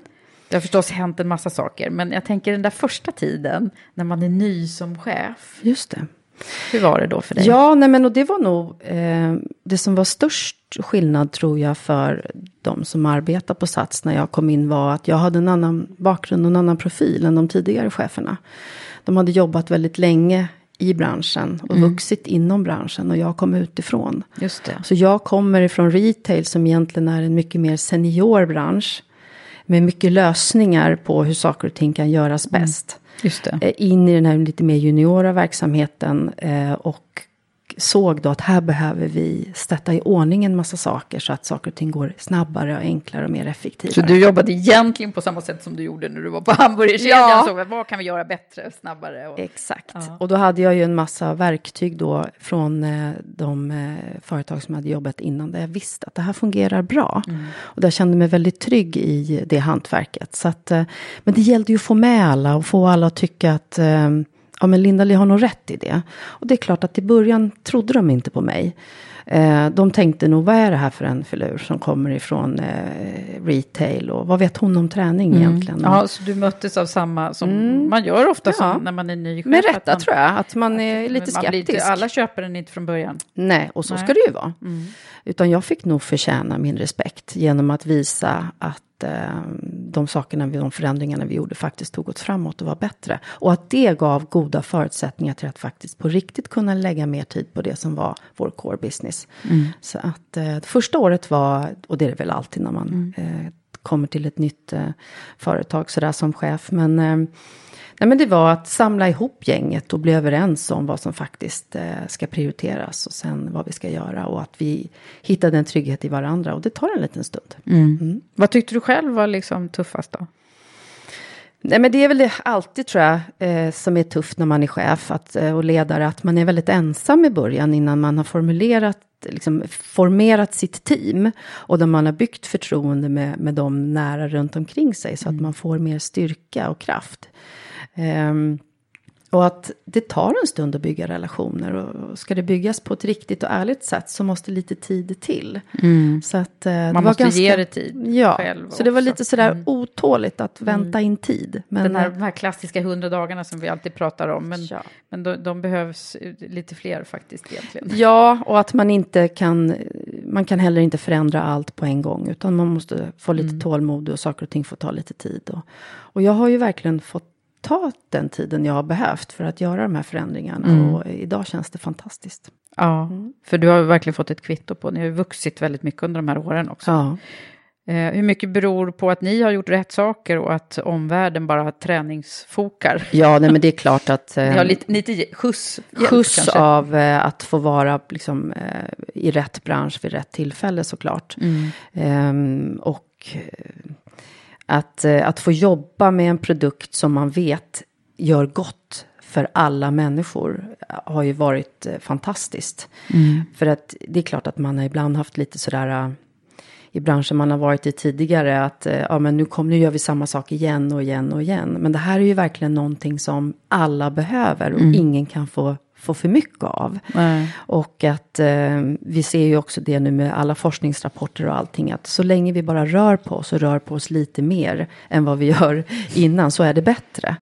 Speaker 4: Det har förstås hänt en massa saker. Men jag tänker den där första tiden när man är ny som chef.
Speaker 3: Just det.
Speaker 4: Hur var det då för dig?
Speaker 3: Ja, nej men och det var nog eh, det som var störst skillnad tror jag för de som arbetar på Sats när jag kom in var att jag hade en annan bakgrund och en annan profil än de tidigare cheferna. De hade jobbat väldigt länge i branschen och mm. vuxit inom branschen och jag kom utifrån.
Speaker 4: Just det.
Speaker 3: Så jag kommer ifrån retail som egentligen är en mycket mer senior bransch. Med mycket lösningar på hur saker och ting kan göras mm. bäst.
Speaker 4: Just det.
Speaker 3: Eh, in i den här lite mer juniora verksamheten eh, och och såg då att här behöver vi sätta i ordning en massa saker så att saker och ting går snabbare och enklare och mer effektivt.
Speaker 4: Så du jobbade egentligen på samma sätt som du gjorde när du var på hamburgerkedjan? Ja. Så, vad kan vi göra bättre, snabbare? Och...
Speaker 3: Exakt. Ja. Och då hade jag ju en massa verktyg då från eh, de eh, företag som hade jobbat innan där jag visste att det här fungerar bra. Mm. Och där kände mig väldigt trygg i det hantverket. Så att, eh, men det gällde ju att få med alla och få alla att tycka att ja men Linda-Li har nog rätt i det. Och det är klart att i början trodde de inte på mig. Eh, de tänkte nog, vad är det här för en filur som kommer ifrån eh, retail och vad vet hon om träning mm. egentligen?
Speaker 4: Ja, så du möttes av samma som mm. man gör ofta ja. när man är ny
Speaker 3: Med rätta man, tror jag, att man är lite man skeptisk. Blir,
Speaker 4: alla köper den inte från början.
Speaker 3: Nej, och så Nej. ska det ju vara. Mm. Utan jag fick nog förtjäna min respekt genom att visa att eh, de sakerna, de förändringarna vi gjorde faktiskt tog oss framåt och var bättre. Och att det gav goda förutsättningar till att faktiskt på riktigt kunna lägga mer tid på det som var vår core business. Mm. Så att eh, första året var, och det är det väl alltid när man mm. eh, kommer till ett nytt eh, företag sådär som chef, men eh, Nej, men det var att samla ihop gänget och bli överens om vad som faktiskt eh, ska prioriteras och sen vad vi ska göra och att vi hittade en trygghet i varandra och det tar en liten stund.
Speaker 4: Mm. Mm. Vad tyckte du själv var liksom tuffast då?
Speaker 3: Nej, men det är väl det alltid tror jag eh, som är tufft när man är chef att, eh, och ledare, att man är väldigt ensam i början innan man har formulerat Liksom formerat sitt team och där man har byggt förtroende med, med dem nära runt omkring sig så mm. att man får mer styrka och kraft. Um, och att det tar en stund att bygga relationer. Och ska det byggas på ett riktigt och ärligt sätt så måste lite tid till.
Speaker 4: Mm. Så att, eh, Man måste ganska, ge det tid
Speaker 3: ja, själv. Så också. det var lite sådär mm. otåligt att vänta mm. in tid.
Speaker 4: Men, Den här, de här klassiska hundra dagarna som vi alltid pratar om. Men, ja. men de, de, behövs lite fler faktiskt egentligen.
Speaker 3: Ja, och att man inte kan man kan heller inte förändra allt på en gång, utan man måste få lite mm. tålamod och saker och ting får ta lite tid. Och, och jag har ju verkligen fått ta den tiden jag har behövt för att göra de här förändringarna. Mm. Och idag känns det fantastiskt.
Speaker 4: Ja, mm. för du har verkligen fått ett kvitto på, ni har vuxit väldigt mycket under de här åren också.
Speaker 3: Ja.
Speaker 4: Eh, hur mycket beror på att ni har gjort rätt saker och att omvärlden bara träningsfokar?
Speaker 3: Ja, nej, men det är klart att...
Speaker 4: Eh, ni har lite, lite skjuts.
Speaker 3: Skjuts kanske. av eh, att få vara liksom, eh, i rätt bransch vid rätt tillfälle såklart. Mm. Ehm, och eh, att, eh, att få jobba med en produkt som man vet gör gott för alla människor har ju varit fantastiskt. Mm. För att det är klart att man har ibland haft lite sådär i branschen man har varit i tidigare. Att eh, ja, men nu, kom, nu gör vi samma sak igen och igen och igen. Men det här är ju verkligen någonting som alla behöver och mm. ingen kan få få för mycket av. Nej. Och att eh, vi ser ju också det nu med alla forskningsrapporter och allting. Att så länge vi bara rör på oss och rör på oss lite mer än vad vi gör innan så är det bättre.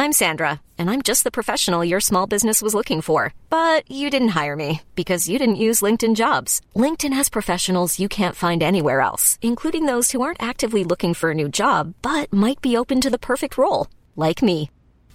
Speaker 5: I'm Sandra and I'm just the professional your small business was looking for. But you didn't hire me because you didn't use LinkedIn jobs. LinkedIn has professionals you can't find anywhere else, including those who aren't actively looking for a new job but might be open to the perfect role, like me.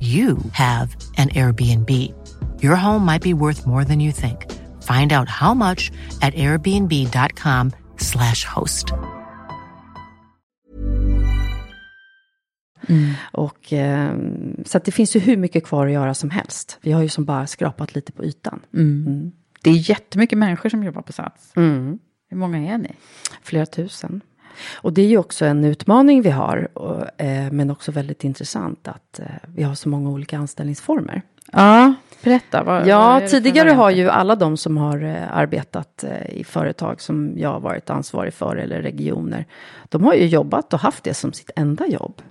Speaker 6: you have an Airbnb. Your home might be worth more than you think. Find out how much at airbnb.com slash host.
Speaker 3: Mm. Och, eh, så det finns ju hur mycket kvar att göra som helst. Vi har ju som bara skrapat lite på ytan.
Speaker 4: Mm. Mm. Det är jättemycket människor som jobbar på Sats. Mm. Hur många är ni?
Speaker 3: Flera tusen. Och det är ju också en utmaning vi har, och, eh, men också väldigt intressant att eh, vi har så många olika anställningsformer.
Speaker 4: Ja, berätta.
Speaker 3: Vad, ja, vad tidigare har ju alla de som har eh, arbetat eh, i företag som jag har varit ansvarig för eller regioner, de har ju jobbat och haft det som sitt enda jobb.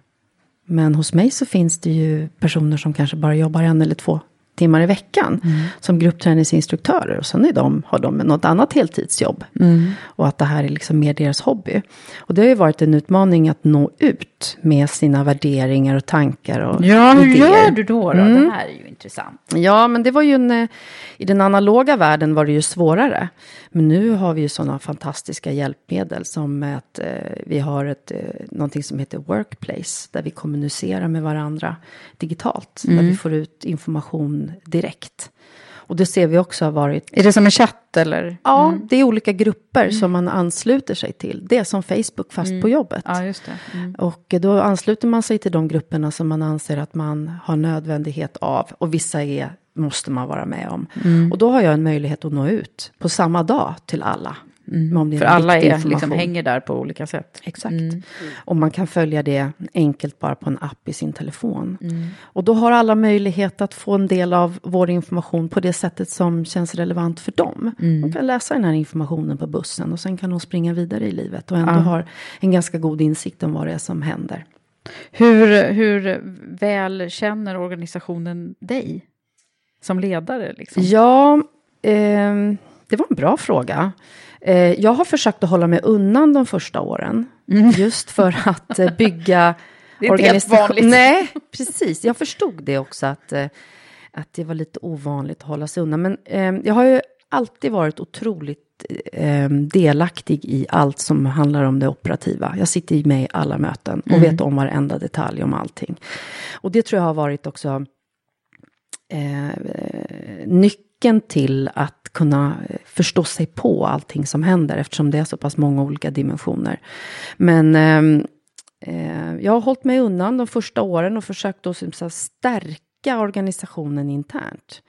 Speaker 3: Men hos mig så finns det ju personer som kanske bara jobbar en eller två timmar i veckan mm. som gruppträningsinstruktörer. Och sen är de, har de något annat heltidsjobb. Mm. Och att det här är liksom mer deras hobby. Och det har ju varit en utmaning att nå ut med sina värderingar och tankar och
Speaker 4: Ja, hur idéer. gör du då? då? Mm. Det här är ju intressant.
Speaker 3: Ja, men det var ju en... Eh, I den analoga världen var det ju svårare. Men nu har vi ju sådana fantastiska hjälpmedel som att eh, vi har ett, eh, någonting som heter Workplace. Där vi kommunicerar med varandra digitalt. Mm. Där vi får ut information direkt. Och det ser vi också har varit...
Speaker 4: Är det som en chatt eller?
Speaker 3: Ja, mm. det är olika grupper mm. som man ansluter sig till. Det är som Facebook fast
Speaker 4: mm.
Speaker 3: på jobbet.
Speaker 4: Ja. Mm.
Speaker 3: Och då ansluter man sig till de grupperna som man anser att man har nödvändighet av. Och vissa är, måste man vara med om.
Speaker 4: Mm.
Speaker 3: Och då har jag en möjlighet att nå ut på samma dag till alla.
Speaker 4: Mm. För alla är, liksom, hänger där på olika sätt.
Speaker 3: Exakt. Mm. Och man kan följa det enkelt bara på en app i sin telefon. Mm. Och då har alla möjlighet att få en del av vår information på det sättet som känns relevant för dem.
Speaker 4: Mm.
Speaker 3: De kan läsa den här informationen på bussen och sen kan de springa vidare i livet och ändå ja. har en ganska god insikt om vad det är som händer.
Speaker 4: Hur, hur väl känner organisationen dig som ledare? Liksom?
Speaker 3: Ja, eh, det var en bra fråga. Eh, jag har försökt att hålla mig undan de första åren. Mm. Just för att eh, bygga
Speaker 4: Det är inte helt vanligt.
Speaker 3: Nej, precis. Jag förstod det också att, eh, att det var lite ovanligt att hålla sig undan. Men jag har ju alltid varit otroligt delaktig i allt som handlar om det operativa. Jag sitter med i alla möten och mm. vet om varenda detalj om allting. Och det tror jag har varit också eh, nyckeln till att kunna eh, förstå sig på allting som händer eftersom det är så pass många olika dimensioner. Men eh, eh, jag har hållit mig undan de första åren och försökt att stärka organisationen internt.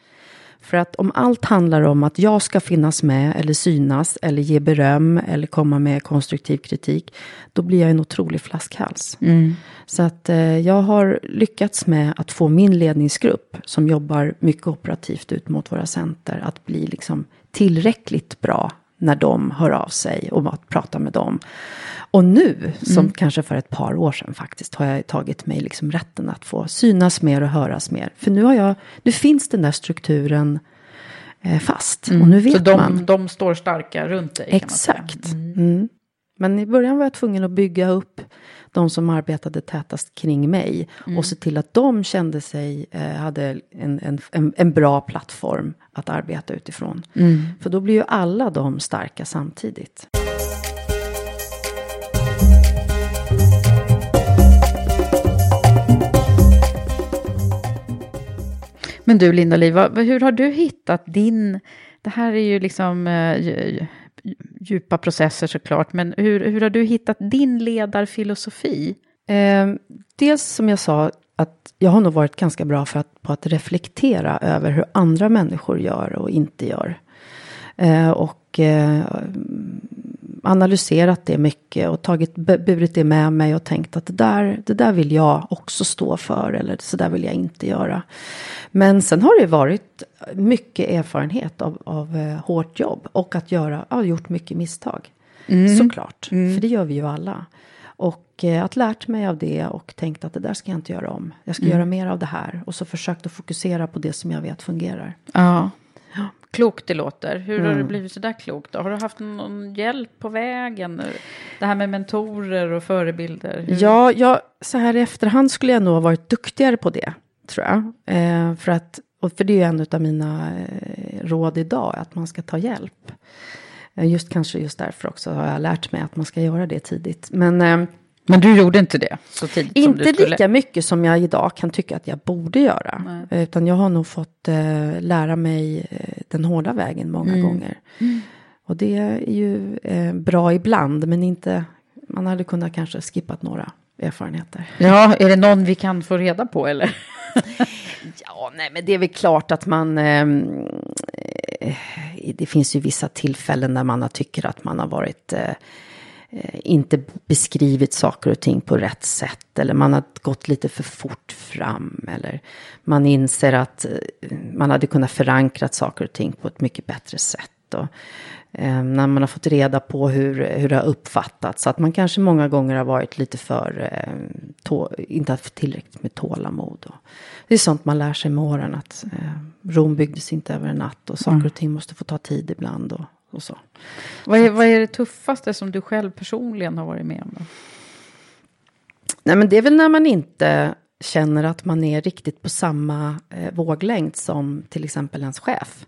Speaker 3: För att om allt handlar om att jag ska finnas med eller synas eller ge beröm eller komma med konstruktiv kritik, då blir jag en otrolig flaskhals.
Speaker 4: Mm.
Speaker 3: Så att eh, jag har lyckats med att få min ledningsgrupp som jobbar mycket operativt ut mot våra center att bli liksom tillräckligt bra när de hör av sig och att prata med dem. Och nu, som mm. kanske för ett par år sedan faktiskt, har jag tagit mig liksom rätten att få synas mer och höras mer. För nu, har jag, nu finns den där strukturen eh, fast. Mm. Och nu vet
Speaker 4: Så de,
Speaker 3: man.
Speaker 4: de står starka runt dig?
Speaker 3: Exakt.
Speaker 4: Mm.
Speaker 3: Mm. Men i början var jag tvungen att bygga upp de som arbetade tätast kring mig.
Speaker 4: Mm.
Speaker 3: Och se till att de kände sig, eh, hade en, en, en, en, bra plattform att arbeta utifrån.
Speaker 4: Mm.
Speaker 3: För då blir ju alla de starka samtidigt.
Speaker 4: Men du Linda-Liv, hur har du hittat din... Det här är ju liksom eh, djupa processer såklart, men hur, hur har du hittat din ledarfilosofi?
Speaker 3: Eh, dels som jag sa, att jag har nog varit ganska bra för att, på att reflektera över hur andra människor gör och inte gör. Eh, och eh, analyserat det mycket och tagit, burit det med mig och tänkt att det där, det där vill jag också stå för eller så där vill jag inte göra. Men sen har det varit mycket erfarenhet av, av uh, hårt jobb och att göra, ja, gjort mycket misstag.
Speaker 4: Mm.
Speaker 3: Såklart,
Speaker 4: mm.
Speaker 3: för det gör vi ju alla. Och eh, att lärt mig av det och tänkt att det där ska jag inte göra om. Jag ska mm. göra mer av det här. Och så försökt att fokusera på det som jag vet fungerar.
Speaker 4: Ja. Klokt det låter. Hur mm. har det blivit så där klokt? Då? Har du haft någon hjälp på vägen? Det här med mentorer och förebilder?
Speaker 3: Hur? Ja, jag, så här i efterhand skulle jag nog ha varit duktigare på det, tror jag. Eh, för, att, och för det är ju en av mina eh, råd idag, att man ska ta hjälp. Eh, just kanske just därför också har jag lärt mig att man ska göra det tidigt. Men eh,
Speaker 4: men du gjorde inte det så tidigt
Speaker 3: Inte
Speaker 4: som du skulle?
Speaker 3: lika mycket som jag idag kan tycka att jag borde göra. Nej. Utan jag har nog fått eh, lära mig eh, den hårda vägen många
Speaker 4: mm.
Speaker 3: gånger.
Speaker 4: Mm.
Speaker 3: Och det är ju eh, bra ibland, men inte... Man hade kunnat kanske skippat några erfarenheter.
Speaker 4: Ja, är det någon vi kan få reda på eller?
Speaker 3: ja, nej, men det är väl klart att man... Ehm, eh, det finns ju vissa tillfällen där man tycker att man har varit Eh, inte beskrivit saker och ting på rätt sätt. Eller man har gått lite för fort fram. Eller man inser att eh, man hade kunnat förankra saker och ting på ett mycket bättre sätt. Och, eh, när man har fått reda på hur, hur det har uppfattats. Att man kanske många gånger har varit lite för, eh, tå, inte haft tillräckligt med tålamod. Och det är sånt man lär sig med åren. Att eh, Rom byggdes inte över en natt. Och saker mm. och ting måste få ta tid ibland. Och, och så.
Speaker 4: Vad är, vad är det tuffaste som du själv personligen har varit med om?
Speaker 3: Nej, men det är väl när man inte känner att man är riktigt på samma eh, våglängd som till exempel ens chef.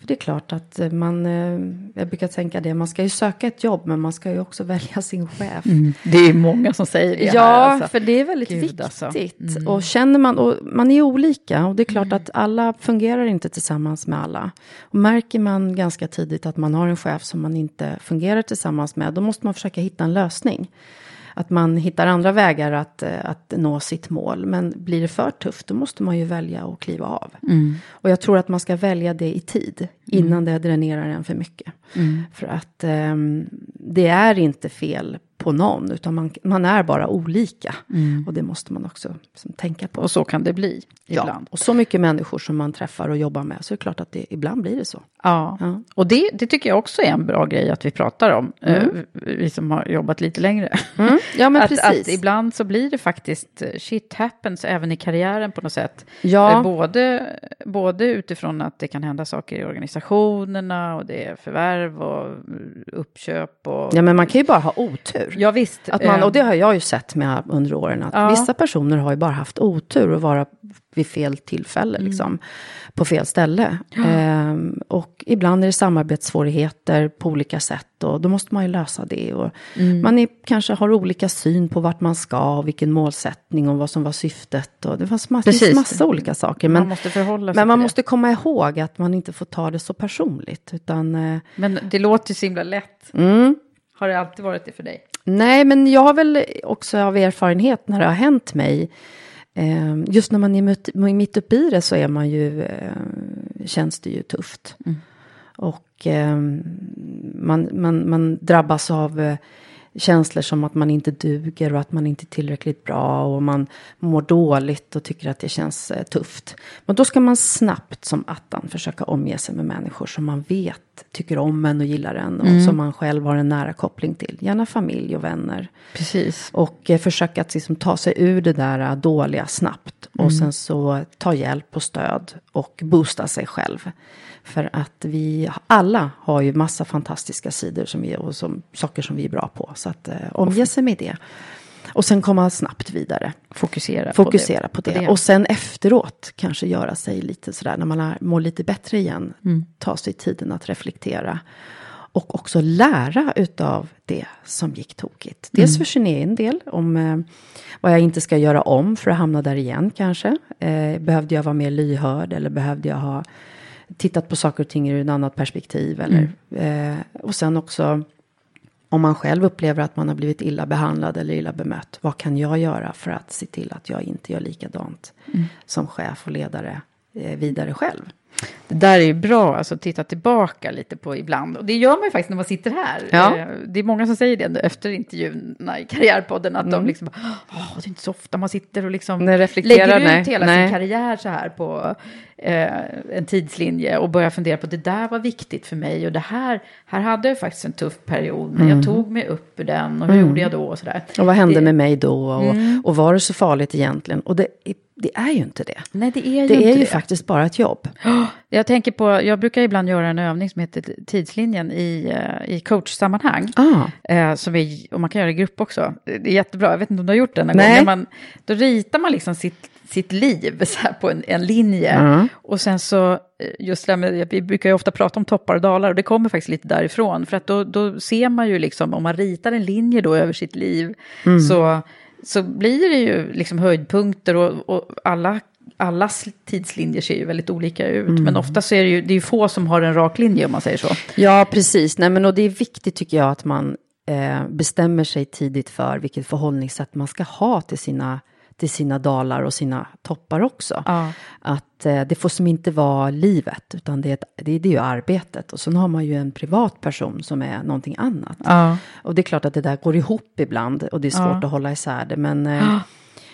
Speaker 3: För det är klart att eh, man, eh, jag brukar tänka det, man ska ju söka ett jobb men man ska ju också välja sin chef.
Speaker 4: Mm. Det är många som säger det
Speaker 3: Ja,
Speaker 4: här, alltså.
Speaker 3: för det är väldigt
Speaker 4: Gud,
Speaker 3: viktigt.
Speaker 4: alltså. Mm.
Speaker 3: Och känner man, och man är olika och det är klart att alla fungerar inte tillsammans med alla. Och märker man ganska tidigt att man har en chef som man inte fungerar tillsammans med, då måste man försöka hitta en lösning. Att man hittar andra vägar att, eh, att nå sitt mål. Men blir det för tufft, då måste man ju välja att kliva av.
Speaker 4: Mm.
Speaker 3: Och jag tror att man ska välja det i tid, innan det dränerar en för mycket.
Speaker 4: Mm.
Speaker 3: För att ehm, det är inte fel på någon, utan man, man är bara olika.
Speaker 4: Mm.
Speaker 3: Och det måste man också liksom, tänka på.
Speaker 4: Och så kan det bli
Speaker 3: Ja,
Speaker 4: ibland.
Speaker 3: och så mycket människor som man träffar och jobbar med, så är det klart att det, ibland blir det så.
Speaker 4: Ja,
Speaker 3: Ja.
Speaker 4: och det, det tycker jag också är en bra grej att vi pratar om.
Speaker 3: Mm.
Speaker 4: eh, Vi som har jobbat lite längre.
Speaker 3: Mm. Ja, men
Speaker 4: att,
Speaker 3: precis.
Speaker 4: att ibland så blir det faktiskt eh, shit happens även i karriären på något sätt.
Speaker 3: Ja.
Speaker 4: Eh, Både, både utifrån att det kan hända saker i organisationerna och det är förvärv och uppköp och...
Speaker 3: Ja, men man kan ju bara ha otur.
Speaker 4: Ja, visst.
Speaker 3: Att man, och det har jag ju sett med under åren, att
Speaker 4: Ja.
Speaker 3: vissa personer har ju bara haft otur och vara vid fel tillfälle,
Speaker 4: Mm.
Speaker 3: liksom, på fel ställe. Ehm, och ibland är det samarbetssvårigheter på olika sätt och då måste man ju lösa det. Och
Speaker 4: Mm.
Speaker 3: Man är, kanske har olika syn på vart man ska och vilken målsättning och vad som var syftet. Och det fanns massa,
Speaker 4: Precis.
Speaker 3: massa olika saker. Men
Speaker 4: man måste förhålla sig
Speaker 3: men man
Speaker 4: till
Speaker 3: måste komma ihåg att man inte får ta det så personligt. Utan, eh,
Speaker 4: det. Men det låter ju så himla lätt.
Speaker 3: mm,
Speaker 4: Har det alltid varit det för dig?
Speaker 3: Nej, men jag har väl också av erfarenhet när det har hänt mig. Eh, just när man är mitt, uppe i det så är man ju, eh, känns det ju tufft. Och eh, man, man, man drabbas av känslor som att man inte duger och att man inte är tillräckligt bra och man mår dåligt och tycker att det känns eh, tufft. Men då ska man snabbt som attan försöka omge sig med människor som man vet tycker om en och gillar en och
Speaker 4: Mm.
Speaker 3: som man själv har en nära koppling till. Gärna familj och vänner.
Speaker 4: Precis.
Speaker 3: Och eh, försöka att liksom ta sig ur det där eh, dåliga snabbt.
Speaker 4: Mm.
Speaker 3: Och sen så ta hjälp och stöd och boosta sig själv. För att vi alla har ju massa fantastiska sidor som vi, och som, saker som vi är bra på. Så att eh, omge sig med det. Och sen komma snabbt vidare.
Speaker 4: Fokusera,
Speaker 3: Fokusera
Speaker 4: på
Speaker 3: på
Speaker 4: det.
Speaker 3: det. Och sen efteråt kanske göra sig lite sådär när man mår lite bättre igen.
Speaker 4: Mm.
Speaker 3: Ta sig tiden att reflektera. Och också lära utav det som gick tokigt. Dels för sin egen del, om eh, vad jag inte ska göra om för att hamna där igen kanske. Eh, behövde jag vara mer lyhörd eller behövde jag ha tittat på saker och ting ur ett annat perspektiv? Eller, eh, och sen också om man själv upplever att man har blivit illa behandlad eller illa bemött. Vad kan jag göra för att se till att jag inte gör likadant som chef och ledare eh, vidare själv?
Speaker 4: Det där är ju bra, alltså titta tillbaka lite på ibland. Och det gör man ju faktiskt när man sitter här.
Speaker 3: Ja.
Speaker 4: Eh, Det är många som säger det efter intervjuerna i Karriärpodden, att de liksom, åh, det är inte så ofta man sitter och liksom lägger ut
Speaker 3: nej,
Speaker 4: hela
Speaker 3: nej.
Speaker 4: sin karriär så här på eh, en tidslinje och börjar fundera på det där var viktigt för mig och det här, här hade jag faktiskt en tuff period, men jag tog mig upp ur den och hur gjorde jag då och sådär.
Speaker 3: Och vad hände
Speaker 4: det,
Speaker 3: med mig då? Och, och var det så farligt egentligen? Och det, det är ju inte det.
Speaker 4: Nej, det är ju
Speaker 3: Det
Speaker 4: inte
Speaker 3: är ju
Speaker 4: det.
Speaker 3: faktiskt bara ett jobb.
Speaker 4: Jag tänker på, jag brukar ibland göra en övning som heter tidslinjen i, eh, i coachsammanhang.
Speaker 3: Ah.
Speaker 4: Eh, som och man kan göra i grupp också. Det är jättebra, jag vet inte om du har gjort det någon
Speaker 3: Nej.
Speaker 4: gång. Man, då ritar man liksom sitt, sitt liv så här på en, en linje.
Speaker 3: Mm.
Speaker 4: Och sen så, eh, just det med, vi brukar ju ofta prata om toppar och dalar och det kommer faktiskt lite därifrån. För att då, då ser man ju liksom, om man ritar en linje då över sitt liv,
Speaker 3: Mm.
Speaker 4: så, så blir det ju liksom höjdpunkter och, och alla allas tidslinjer ser ju väldigt olika ut,
Speaker 3: Mm.
Speaker 4: men ofta så är det ju det är ju få som har en rak linje om man säger så.
Speaker 3: Ja, precis. Nej, men och det är viktigt tycker jag att man eh, bestämmer sig tidigt för vilket förhållningssätt man ska ha till sina, till sina dalar och sina toppar också.
Speaker 4: Ja.
Speaker 3: Att eh, det får som inte vara livet, utan det är, ett, det, det är ju arbetet. Och sen har man ju en privat person som är någonting annat.
Speaker 4: Ja.
Speaker 3: Och det är klart att det där går ihop ibland och det är svårt
Speaker 4: Ja.
Speaker 3: att hålla isär det. Men eh,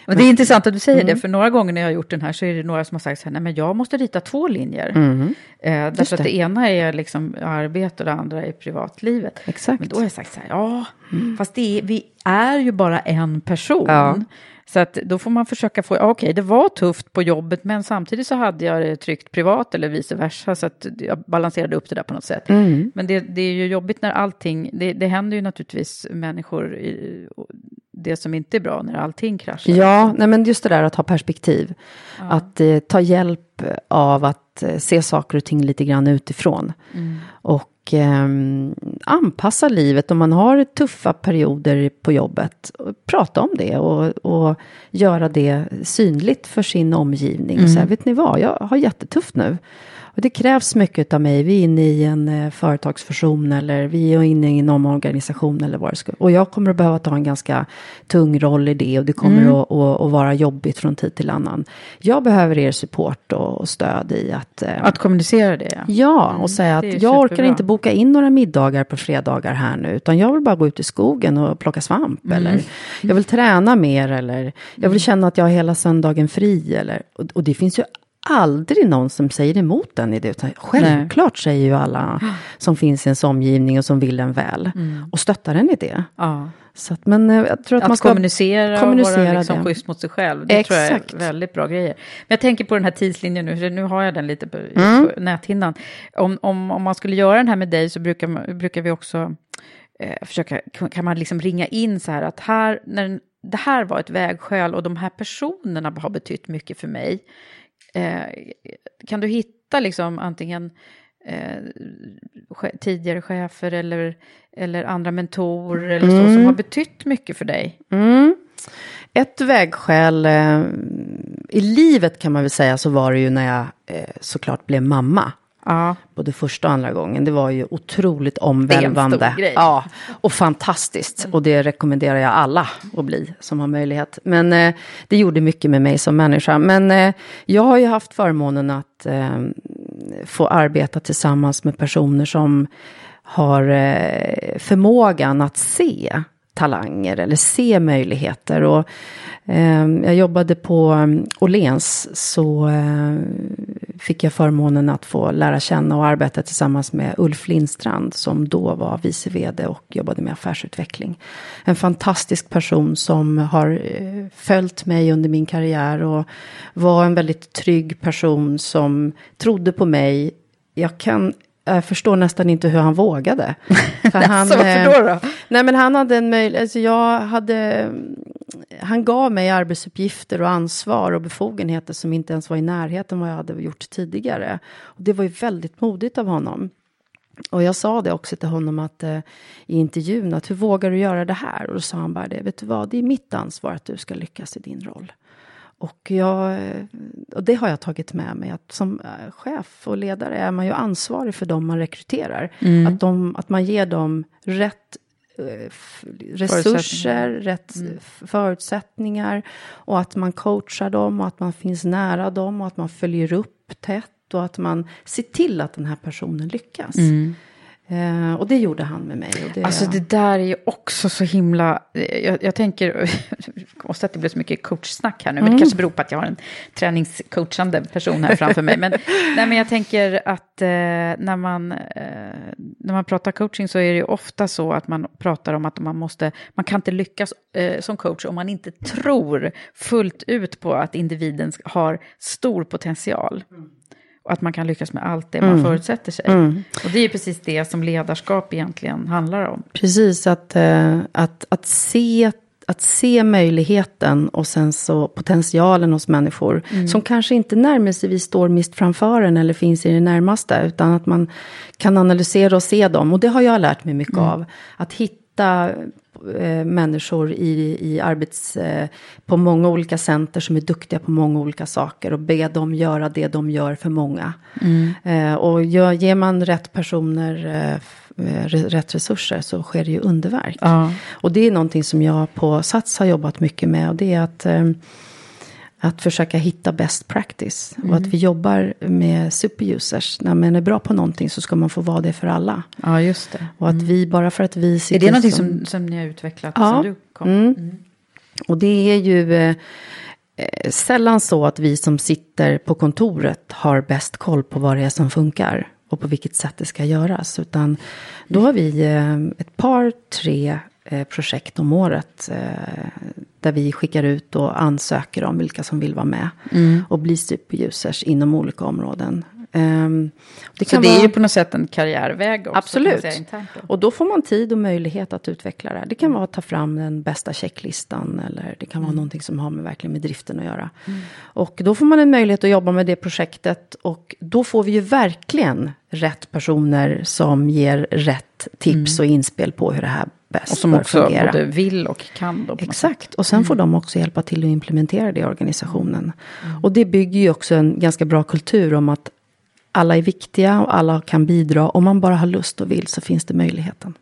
Speaker 4: Men det är intressant att du säger
Speaker 3: Mm.
Speaker 4: det, för några gånger när jag har gjort den här så är det några som har sagt så här, nej men jag måste rita två linjer.
Speaker 3: Mhm.
Speaker 4: Eh, därför att
Speaker 3: det.
Speaker 4: det ena är liksom arbete och det andra är privatlivet.
Speaker 3: Exakt. Mm.
Speaker 4: Men då har jag sagt så här, ja, fast det är, vi är ju bara en person.
Speaker 3: Ja.
Speaker 4: Så att då får man försöka få, ja, okej, det var tufft på jobbet, men samtidigt så hade jag det tryggt privat eller vice versa, så att jag balanserade upp det där på något sätt.
Speaker 3: Mm.
Speaker 4: Men det, det är ju jobbigt när allting, det, det händer ju naturligtvis människor, i, det som inte är bra, när allting kraschar.
Speaker 3: Ja, nej men just det där att ha perspektiv. Att eh, ta hjälp av att att eh, se saker och ting lite grann utifrån. Mm. Och eh, anpassa livet om man har tuffa perioder på jobbet. Prata om det och, och göra det synligt för sin omgivning. Mm. Och säga, vet ni vad, jag har jättetufft nu. Och det krävs mycket av mig. Vi är inne i en eh, företagsfusion eller vi är inne i en omorganisation eller vad det ska Och jag kommer att behöva ta en ganska tung roll i det och det kommer mm. att, att, att, vara jobbigt från tid till annan. Jag behöver er support och, och stöd i att...
Speaker 4: Eh, att kommunicera det? Ja,
Speaker 3: ja och mm. säga att jag superbra. orkar inte boka in några middagar på fredagar här nu, utan jag vill bara gå ut i skogen och plocka svamp mm. eller jag vill träna mer eller jag vill mm. känna att jag har hela söndagen fri eller och, och det finns ju aldrig någon som säger emot den i det. Självklart Nej. säger ju alla som finns i ens omgivning och som vill en väl. Mm. Och stöttar en i det. Ja. Så att, men eh, jag tror att, att man ska
Speaker 4: kommunicera, kommunicera och vara liksom schysst mot sig själv. Det Exakt. tror jag är väldigt bra grejer. Men jag tänker på den här tidslinjen nu, nu har jag den lite på, mm. näthinnan. Om, om, om man skulle göra den här med dig så brukar, brukar vi också eh, försöka, kan man liksom ringa in så här att här, när det här var ett vägskäl och de här personerna har betytt mycket för mig. Eh, kan du hitta liksom antingen eh, tidigare chefer eller, eller andra mentorer eller så som mm. har betytt mycket för dig?
Speaker 3: Mm. Ett vägskäl eh, i livet kan man väl säga så var det ju när jag eh, såklart blev mamma. Ja. Både första och andra gången. Det var ju otroligt omvälvande. Det är en stor grej. Ja, och fantastiskt. Mm. Och det rekommenderar jag alla att bli som har möjlighet. Men eh, det gjorde mycket med mig som människa. Men eh, jag har ju haft förmånen att eh, få arbeta tillsammans med personer som har eh, förmågan att se talanger eller se möjligheter. Och, eh, jag jobbade på um, Åhléns så eh, fick jag förmånen att få lära känna och arbeta tillsammans med Ulf Lindstrand som då var vice vd och jobbade med affärsutveckling. En fantastisk person som har eh, följt mig under min karriär och var en väldigt trygg person som trodde på mig. Jag kan jag förstår nästan inte hur han vågade.
Speaker 4: För han, alltså, varför då, då?
Speaker 3: Nej men han hade en möjlighet, alltså jag hade, han gav mig arbetsuppgifter och ansvar och befogenheter som inte ens var i närheten vad jag hade gjort tidigare. Och det var ju väldigt modigt av honom. Och jag sa det också till honom att eh, i intervjun att hur vågar du göra det här? Och då sa han bara det, vet du vad, det är mitt ansvar att du ska lyckas i din roll. Och, jag, och det har jag tagit med mig, att som eh, chef och ledare är man ju ansvarig för dem man rekryterar. Mm. Att, de, att man ger dem rätt eh, resurser, rätt mm. förutsättningar och att man coachar dem och att man finns nära dem och att man följer upp tätt och att man ser till att den här personen lyckas. Mm. Eh, och det gjorde han med mig. Det,
Speaker 4: alltså det där är ju också så himla... Jag, jag tänker, konstigt att det blev så mycket coachsnack här nu, mm. men det mm. kanske beror på att jag har en träningscoachande person här framför mig. Men, nej, men jag tänker att eh, när, man, eh, när man pratar coaching så är det ju ofta så att man pratar om att man måste, man kan inte lyckas eh, som coach om man inte tror fullt ut på att individen har stor potential. Mm att man kan lyckas med allt det man mm. förutsätter sig. Mm. Och det är precis det som ledarskap egentligen handlar om.
Speaker 3: Precis, att, eh, att, att, se, att se möjligheten och sen så potentialen hos människor. Mm. Som kanske inte närmelsevis står mist framför en eller finns i det närmaste. Utan att man kan analysera och se dem. Och det har jag lärt mig mycket mm. av. Att hitta eh, människor i, i arbets, eh, på många olika center som är duktiga på många olika saker och be dem göra det de gör för många. Mm. Eh, och gör, ger man rätt personer rätt resurser så sker det ju underverk. Ja. Och det är någonting som jag på Sats har jobbat mycket med och det är att att försöka hitta best practice. Mm. Och att vi jobbar med superusers. När man är bra på någonting så ska man få vara det för alla.
Speaker 4: Ja, just det.
Speaker 3: Och att mm. vi, bara för att vi
Speaker 4: sitter Är det någonting som, som, som ni har utvecklat? Ja. Som du kom? Mm. mm.
Speaker 3: Och det är ju eh, sällan så att vi som sitter på kontoret har bäst koll på vad det är som funkar. Och på vilket sätt det ska göras. Utan då har vi eh, ett par, tre projekt om året. Eh, där vi skickar ut och ansöker om vilka som vill vara med. Mm. Och bli superusers inom olika områden. Um,
Speaker 4: det så det vara... är ju på något sätt en karriärväg också?
Speaker 3: Absolut. Och då får man tid och möjlighet att utveckla det. Det kan vara att ta fram den bästa checklistan eller det kan vara mm. någonting som har med, verkligen med driften att göra. Mm. Och då får man en möjlighet att jobba med det projektet och då får vi ju verkligen rätt personer som ger rätt tips mm. och inspel på hur det här bäst
Speaker 4: Och som också fungera. både vill och kan. Då
Speaker 3: Exakt, och sen får mm. de också hjälpa till att implementera det i organisationen. Mm. Och det bygger ju också en ganska bra kultur om att alla är viktiga och alla kan bidra. Om man bara har lust och vill så finns det möjligheten.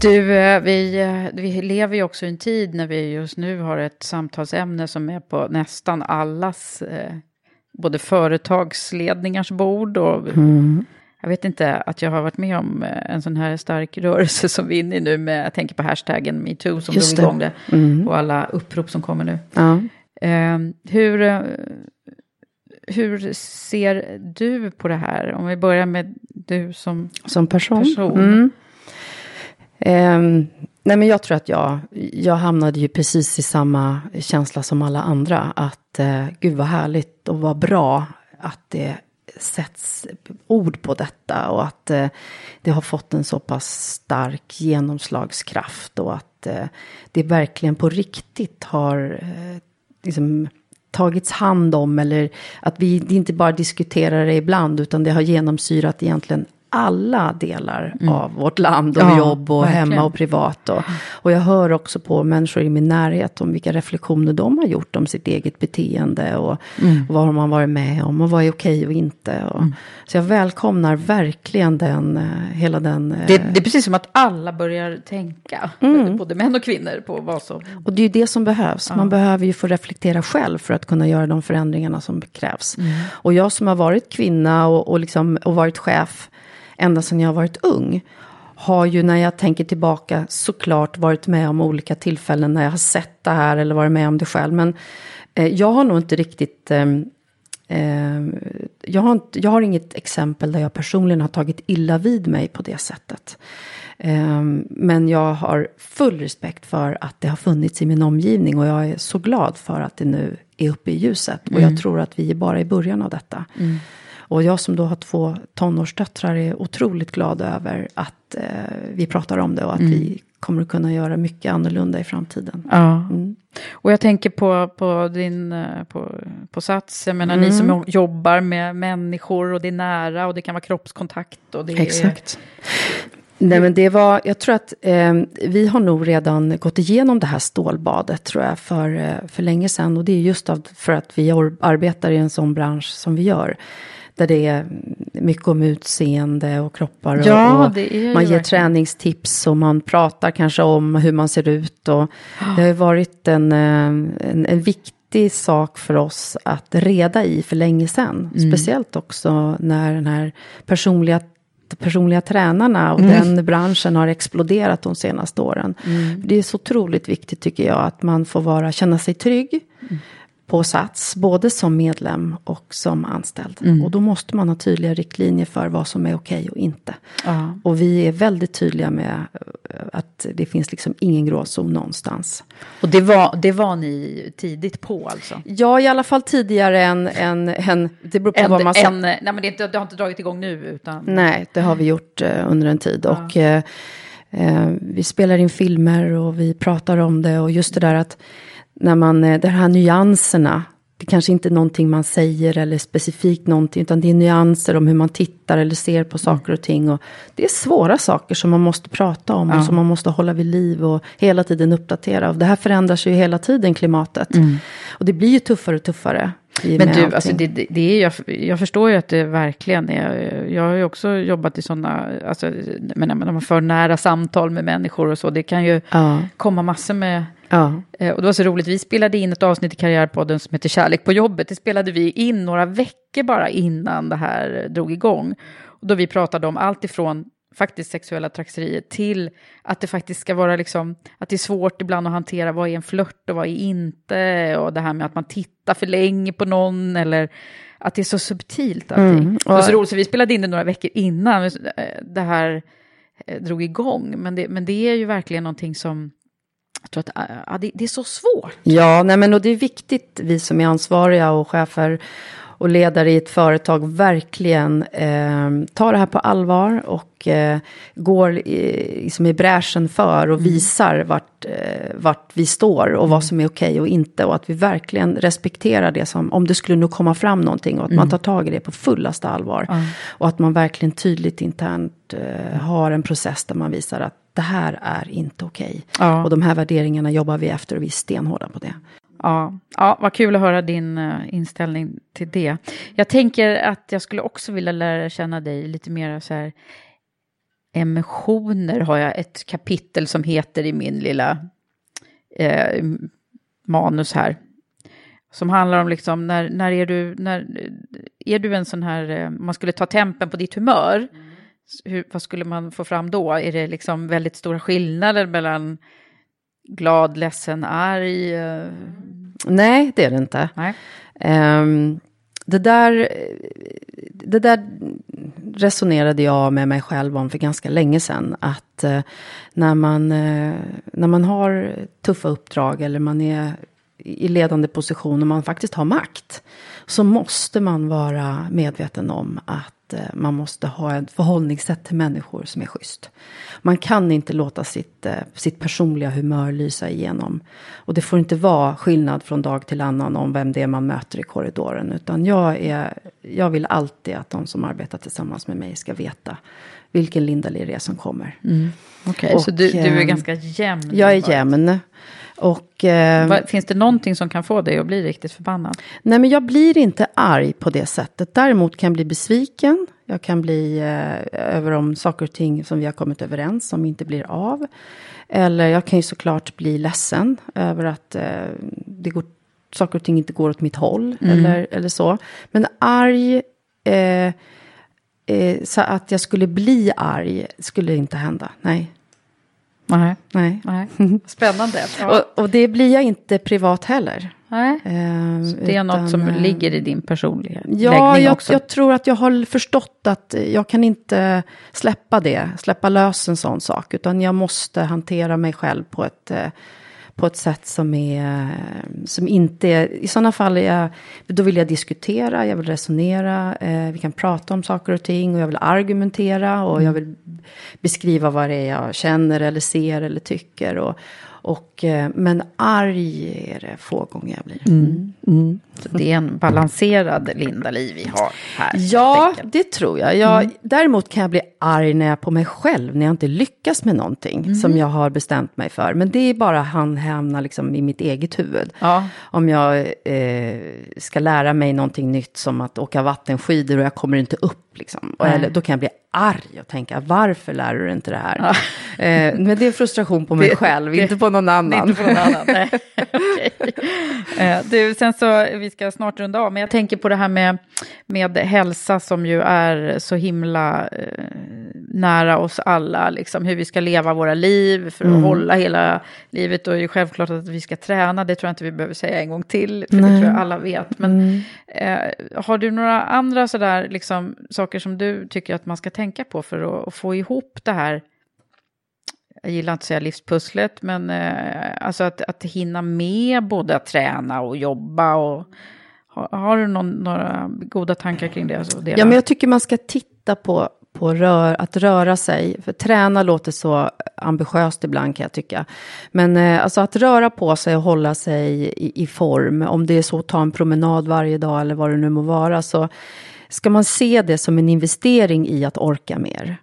Speaker 4: Du, eh, vi, eh, vi lever ju också i en tid när vi just nu har ett samtalsämne som är på nästan allas, eh, både företagsledningars bord och mm. Jag vet inte att jag har varit med om eh, en sån här stark rörelse som vi är inne i nu med, jag tänker på hashtaggen metoo som drog igång det. Mm. Och alla upprop som kommer nu.
Speaker 3: Ja.
Speaker 4: Eh, hur, eh, hur ser du på det här? Om vi börjar med du som,
Speaker 3: som person.
Speaker 4: person.
Speaker 3: Mm. Eh, nej men jag tror att jag, jag hamnade ju precis i samma känsla som alla andra. Att eh, gud vad härligt och vad bra att det sätts ord på detta och att eh, det har fått en så pass stark genomslagskraft och att eh, det verkligen på riktigt har eh, liksom, tagits hand om eller att vi inte bara diskuterar det ibland utan det har genomsyrat egentligen alla delar mm. av vårt land och ja, jobb och verkligen. hemma och privat. Och, och jag hör också på människor i min närhet om vilka reflektioner de har gjort om sitt eget beteende och, mm. och vad har man varit med om och vad är okej och inte. Och, mm. Så jag välkomnar verkligen den, eh, hela den...
Speaker 4: Det, eh, det är precis som att alla börjar tänka, mm. både män och kvinnor, på vad som...
Speaker 3: Och det är ju det som behövs. Ja. Man behöver ju få reflektera själv för att kunna göra de förändringarna som krävs. Mm. Och jag som har varit kvinna och, och, liksom, och varit chef ända sedan jag varit ung har ju när jag tänker tillbaka såklart varit med om olika tillfällen när jag har sett det här eller varit med om det själv. Men eh, jag har nog inte riktigt... Eh, eh, jag, har inte, jag har inget exempel där jag personligen har tagit illa vid mig på det sättet. Eh, men jag har full respekt för att det har funnits i min omgivning och jag är så glad för att det nu är uppe i ljuset. Och jag mm. tror att vi är bara i början av detta. Mm. Och jag som då har två tonårsdöttrar är otroligt glad över att eh, vi pratar om det och att mm. vi kommer att kunna göra mycket annorlunda i framtiden.
Speaker 4: Ja. Mm. Och jag tänker på, på din eh, på, på Sats, jag menar mm. ni som jobbar med människor och det är nära och det kan vara kroppskontakt. Och det
Speaker 3: Exakt. Nej men det var, jag tror att eh, vi har nog redan gått igenom det här stålbadet tror jag för, eh, för länge sedan. Och det är just av, för att vi arbetar i en sån bransch som vi gör. Där det är mycket om utseende och kroppar. Och,
Speaker 4: ja,
Speaker 3: och man ger träningstips och man pratar kanske om hur man ser ut. Och det har varit en, eh, en, en viktig sak för oss att reda i för länge sedan. Mm. Speciellt också när den här personliga personliga tränarna och mm. den branschen har exploderat de senaste åren. Mm. Det är så otroligt viktigt tycker jag att man får vara, känna sig trygg. På Sats, både som medlem och som anställd. Mm. Och då måste man ha tydliga riktlinjer för vad som är okej och inte. Ja. Och vi är väldigt tydliga med eh, att det finns liksom ingen gråzon någonstans.
Speaker 4: Och det var, det var ni tidigt på alltså?
Speaker 3: Ja, i alla fall tidigare än, än, än det beror på en, vad man
Speaker 4: säger. Nej, men det, det, har inte dragit igång nu utan?
Speaker 3: Nej, det har vi gjort uh, under en tid. Ja. Och uh, uh, vi spelar in filmer och vi pratar om det och just det där att när man, eh, de här nyanserna, det kanske inte är någonting man säger eller specifikt någonting, utan det är nyanser om hur man tittar eller ser på saker och ting. Och det är svåra saker som man måste prata om ja. och som man måste hålla vid liv och hela tiden uppdatera. Och det här förändras ju hela tiden, klimatet. Mm. Och det blir ju tuffare och tuffare.
Speaker 4: Men du, alltså det, det, är, jag, jag förstår ju att det verkligen är, jag har ju också jobbat i sådana, alltså, men när man för nära samtal med människor och så, det kan ju ja. komma massor med
Speaker 3: Ja.
Speaker 4: Eh, och det var så roligt, vi spelade in ett avsnitt i Karriärpodden som heter Kärlek på jobbet. Det spelade vi in några veckor bara innan det här drog igång. Och då vi pratade om allt ifrån faktiskt sexuella trakasserier till att det faktiskt ska vara liksom, att det är svårt ibland att hantera vad är en flört och vad är inte och det här med att man tittar för länge på någon eller att det är så subtilt allting. Mm. Och... Det var så roligt, så vi spelade in det några veckor innan eh, det här eh, drog igång, men det, men det är ju verkligen någonting som jag tror att ja, det, det, är så svårt.
Speaker 3: Ja, nej men och det är viktigt, vi som är ansvariga och chefer och ledare i ett företag verkligen eh, tar det här på allvar och eh, går i, liksom i bräschen för och mm. visar vart, eh, vart vi står och mm. vad som är okej okay och inte. Och att vi verkligen respekterar det som, om det skulle nu komma fram någonting och att mm. man tar tag i det på fullaste allvar. Och att man verkligen tydligt internt eh, har en process där man visar att det här är inte okej. Okay. Och de här värderingarna jobbar vi efter och vi är stenhårda på det.
Speaker 4: Ja, ja, vad kul att höra din uh, inställning till det. Jag tänker att jag skulle också vilja lära känna dig lite mer så här. Emotioner har jag ett kapitel som heter i min lilla eh, manus här. Som handlar om liksom när, när är du, när, är du en sån här, eh, man skulle ta tempen på ditt humör. Mm. Hur, vad skulle man få fram då? Är det liksom väldigt stora skillnader mellan glad, ledsen, arg? Eh,
Speaker 3: Nej, det är det inte. Um, det, där, det där resonerade jag med mig själv om för ganska länge sedan. Att uh, när, man, uh, när man har tuffa uppdrag eller man är i ledande position och man faktiskt har makt. Så måste man vara medveten om att eh, man måste ha ett förhållningssätt till människor som är schysst. Man kan inte låta sitt, eh, sitt personliga humör lysa igenom. Och det får inte vara skillnad från dag till annan om vem det är man möter i korridoren. Utan jag, är, jag vill alltid att de som arbetar tillsammans med mig ska veta vilken Linda är som kommer.
Speaker 4: Mm. Okej, okay, så du, du är eh, ganska jämn?
Speaker 3: Jag är jämn. Och,
Speaker 4: eh, Finns det någonting som kan få dig att bli riktigt förbannad?
Speaker 3: Nej, men jag blir inte arg på det sättet. Däremot kan jag bli besviken. Jag kan bli eh, över om saker och ting som vi har kommit överens som inte blir av. Eller jag kan ju såklart bli ledsen över att eh, det går, saker och ting inte går åt mitt håll. Mm. Eller, eller så. Men arg, eh, eh så att jag skulle bli arg, skulle inte hända. Nej.
Speaker 4: Nej.
Speaker 3: Nej.
Speaker 4: Nej. Spännande.
Speaker 3: Ja. Och, och, det blir jag inte privat heller.
Speaker 4: Nej. Eh, det är utan, något som eh, ligger i din personlighet.
Speaker 3: Ja, jag, jag, tror att jag har förstått att jag kan inte släppa det, släppa lös en sån sak. Utan jag måste hantera mig själv på ett eh, på ett sätt som, är, som inte är... I sådana fall är jag, då vill jag diskutera, jag vill resonera, eh, vi kan prata om saker och ting och jag vill argumentera och mm. jag vill beskriva vad det är jag känner eller ser eller tycker. Och, och, eh, men arg är det få gånger jag blir.
Speaker 4: Mm. Mm det är en balanserad Linda Liv vi har här.
Speaker 3: Ja, det tror jag. jag mm. Däremot kan jag bli arg när jag på mig själv, när jag inte lyckas med någonting mm. som jag har bestämt mig för. Men det är bara han hamnar liksom i mitt eget huvud. Ja. Om jag eh, ska lära mig någonting nytt som att åka vattenskidor och jag kommer inte upp Liksom. Och, eller, då kan jag bli arg och tänka, varför lär du dig inte det här? Ja. Eh, men det är frustration på mig det, själv, det, inte på någon annan.
Speaker 4: Inte på någon annan nej. okay. eh, du, sen så, vi ska snart runda av, men jag tänker på det här med, med hälsa som ju är så himla eh, nära oss alla, liksom, hur vi ska leva våra liv för att mm. hålla hela livet. Och det är självklart att vi ska träna, det tror jag inte vi behöver säga en gång till, för nej. det tror jag alla vet. Men mm. eh, har du några andra sådär, liksom, saker som du tycker att man ska tänka på för att, att få ihop det här jag gillar inte att säga livspusslet, men eh, alltså att, att hinna med både att träna och jobba. Och, har, har du någon, några goda tankar kring det? Alltså,
Speaker 3: ja, men jag tycker man ska titta på, på rör, att röra sig. För träna låter så ambitiöst ibland kan jag tycka. Men eh, alltså att röra på sig och hålla sig i, i form, om det är så att ta en promenad varje dag eller vad det nu må vara, så ska man se det som en investering i att orka mer.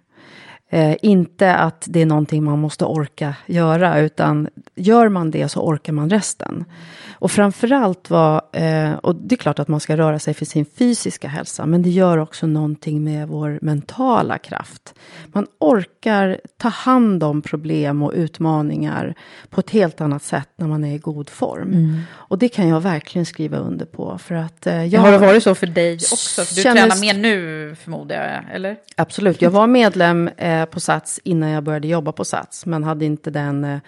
Speaker 3: Eh, inte att det är någonting man måste orka göra, utan gör man det så orkar man resten. Och framförallt var, eh, och det är klart att man ska röra sig för sin fysiska hälsa, men det gör också någonting med vår mentala kraft. Man orkar ta hand om problem och utmaningar på ett helt annat sätt när man är i god form. Mm. Och det kan jag verkligen skriva under på. För att, eh, jag
Speaker 4: har det varit så för dig också? För du känner... tränar mer nu förmodar jag, eller?
Speaker 3: Absolut, jag var medlem eh, på Sats innan jag började jobba på Sats, men hade inte den eh,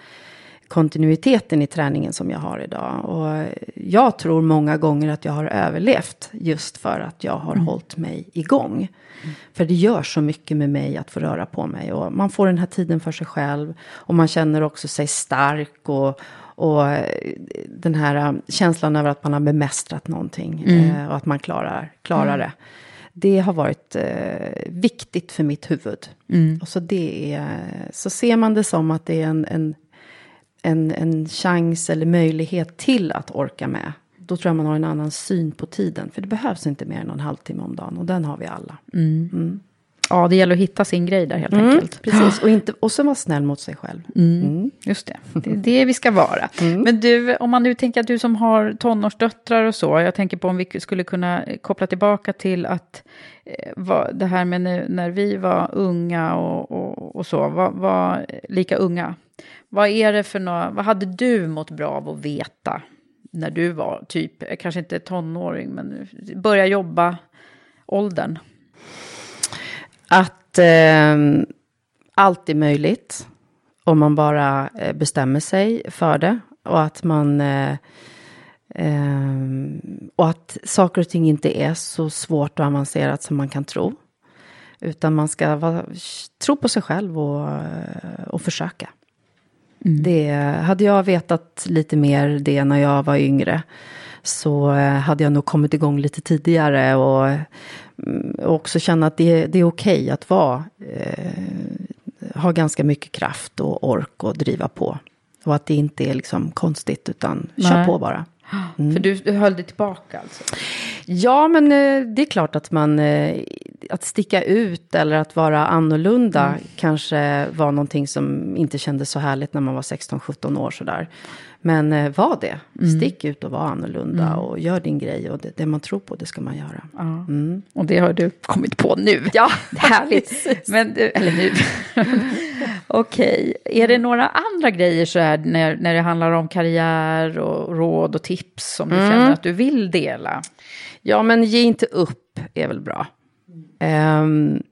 Speaker 3: kontinuiteten i träningen som jag har idag. Och jag tror många gånger att jag har överlevt just för att jag har mm. hållit mig igång. Mm. För det gör så mycket med mig att få röra på mig. Och man får den här tiden för sig själv. Och man känner också sig stark. Och, och den här känslan över att man har bemästrat någonting. Mm. Eh, och att man klarar, klarar mm. det. Det har varit eh, viktigt för mitt huvud. Mm. Och så, det är, så ser man det som att det är en, en en, en chans eller möjlighet till att orka med. Då tror jag man har en annan syn på tiden. För det behövs inte mer än en halvtimme om dagen. Och den har vi alla.
Speaker 4: Mm. Mm. Ja, det gäller att hitta sin grej där helt
Speaker 3: mm,
Speaker 4: enkelt.
Speaker 3: Precis, och, inte, och så vara snäll mot sig själv.
Speaker 4: Mm. mm. Just det, det är det vi ska vara. Mm. Men du, om man nu tänker att du som har tonårsdöttrar och så, jag tänker på om vi skulle kunna koppla tillbaka till att eh, det här med när, när vi var unga och, och, och så, var, var lika unga. Vad är det för något, vad hade du mått bra av att veta när du var typ, kanske inte tonåring, men börja jobba åldern?
Speaker 3: Att eh, allt är möjligt om man bara eh, bestämmer sig för det. Och att man... Eh, eh, och att saker och ting inte är så svårt och avancerat som man kan tro. Utan man ska va, tro på sig själv och, eh, och försöka. Mm. Det, hade jag vetat lite mer det när jag var yngre så eh, hade jag nog kommit igång lite tidigare och, mm, och också känna att det, det är okej okay att vara, eh, ha ganska mycket kraft och ork och driva på. Och att det inte är liksom konstigt utan Nej. kör på bara.
Speaker 4: Mm. För du, du höll dig tillbaka alltså?
Speaker 3: Ja, men eh, det är klart att man... Eh, att sticka ut eller att vara annorlunda mm. kanske var någonting som inte kändes så härligt när man var 16-17 år sådär. Men eh, var det. Mm. Stick ut och var annorlunda mm. och gör din grej. Och det, det, man tror på, det ska man göra.
Speaker 4: Ja. Mm. Och det har du kommit på nu.
Speaker 3: Ja,
Speaker 4: härligt. Men, eller nu. Okej, okay. är det några andra grejer så här när, när det handlar om karriär och råd och tips som du mm. känner att du vill dela?
Speaker 3: Ja, men ge inte upp är väl bra. Um,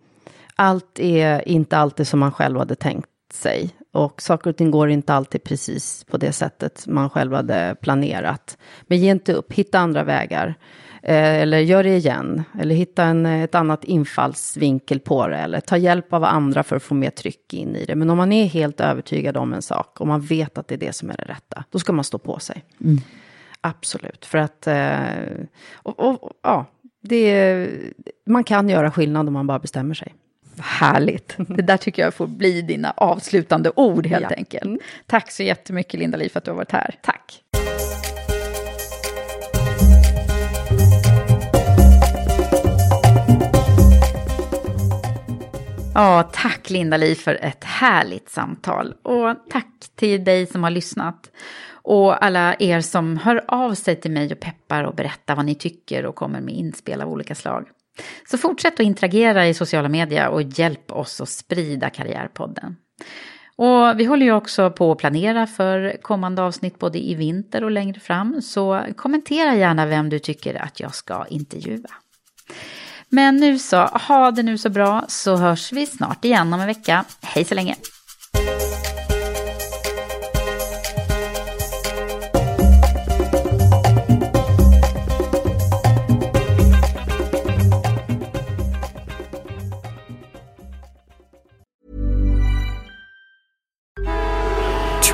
Speaker 3: allt är inte alltid som man själv hade tänkt sig. Och saker och ting går inte alltid precis på det sättet man själv hade planerat. Men ge inte upp, hitta andra vägar. Eh, eller gör det igen. Eller hitta en, ett annat infallsvinkel på det. Eller ta hjälp av andra för att få mer tryck in i det. Men om man är helt övertygad om en sak och man vet att det är det som är det rätta. Då ska man stå på sig. Mm. Absolut. För att, eh, och, och, ja, det, man kan göra skillnad om man bara bestämmer sig.
Speaker 4: Härligt. Det där tycker jag får bli dina avslutande ord helt ja. enkelt. Mm. Tack så jättemycket Linda Li för att du har varit här.
Speaker 3: Tack.
Speaker 4: Ja, tack Linda Li för ett härligt samtal. Och tack till dig som har lyssnat. Och alla er som hör av sig till mig och peppar och berättar vad ni tycker och kommer med inspel av olika slag. Så fortsätt att interagera i sociala medier och hjälp oss att sprida Karriärpodden. Och vi håller ju också på att planera för kommande avsnitt både i vinter och längre fram. Så kommentera gärna vem du tycker att jag ska intervjua. Men nu så, ha det nu så bra så hörs vi snart igen om en vecka. Hej så länge!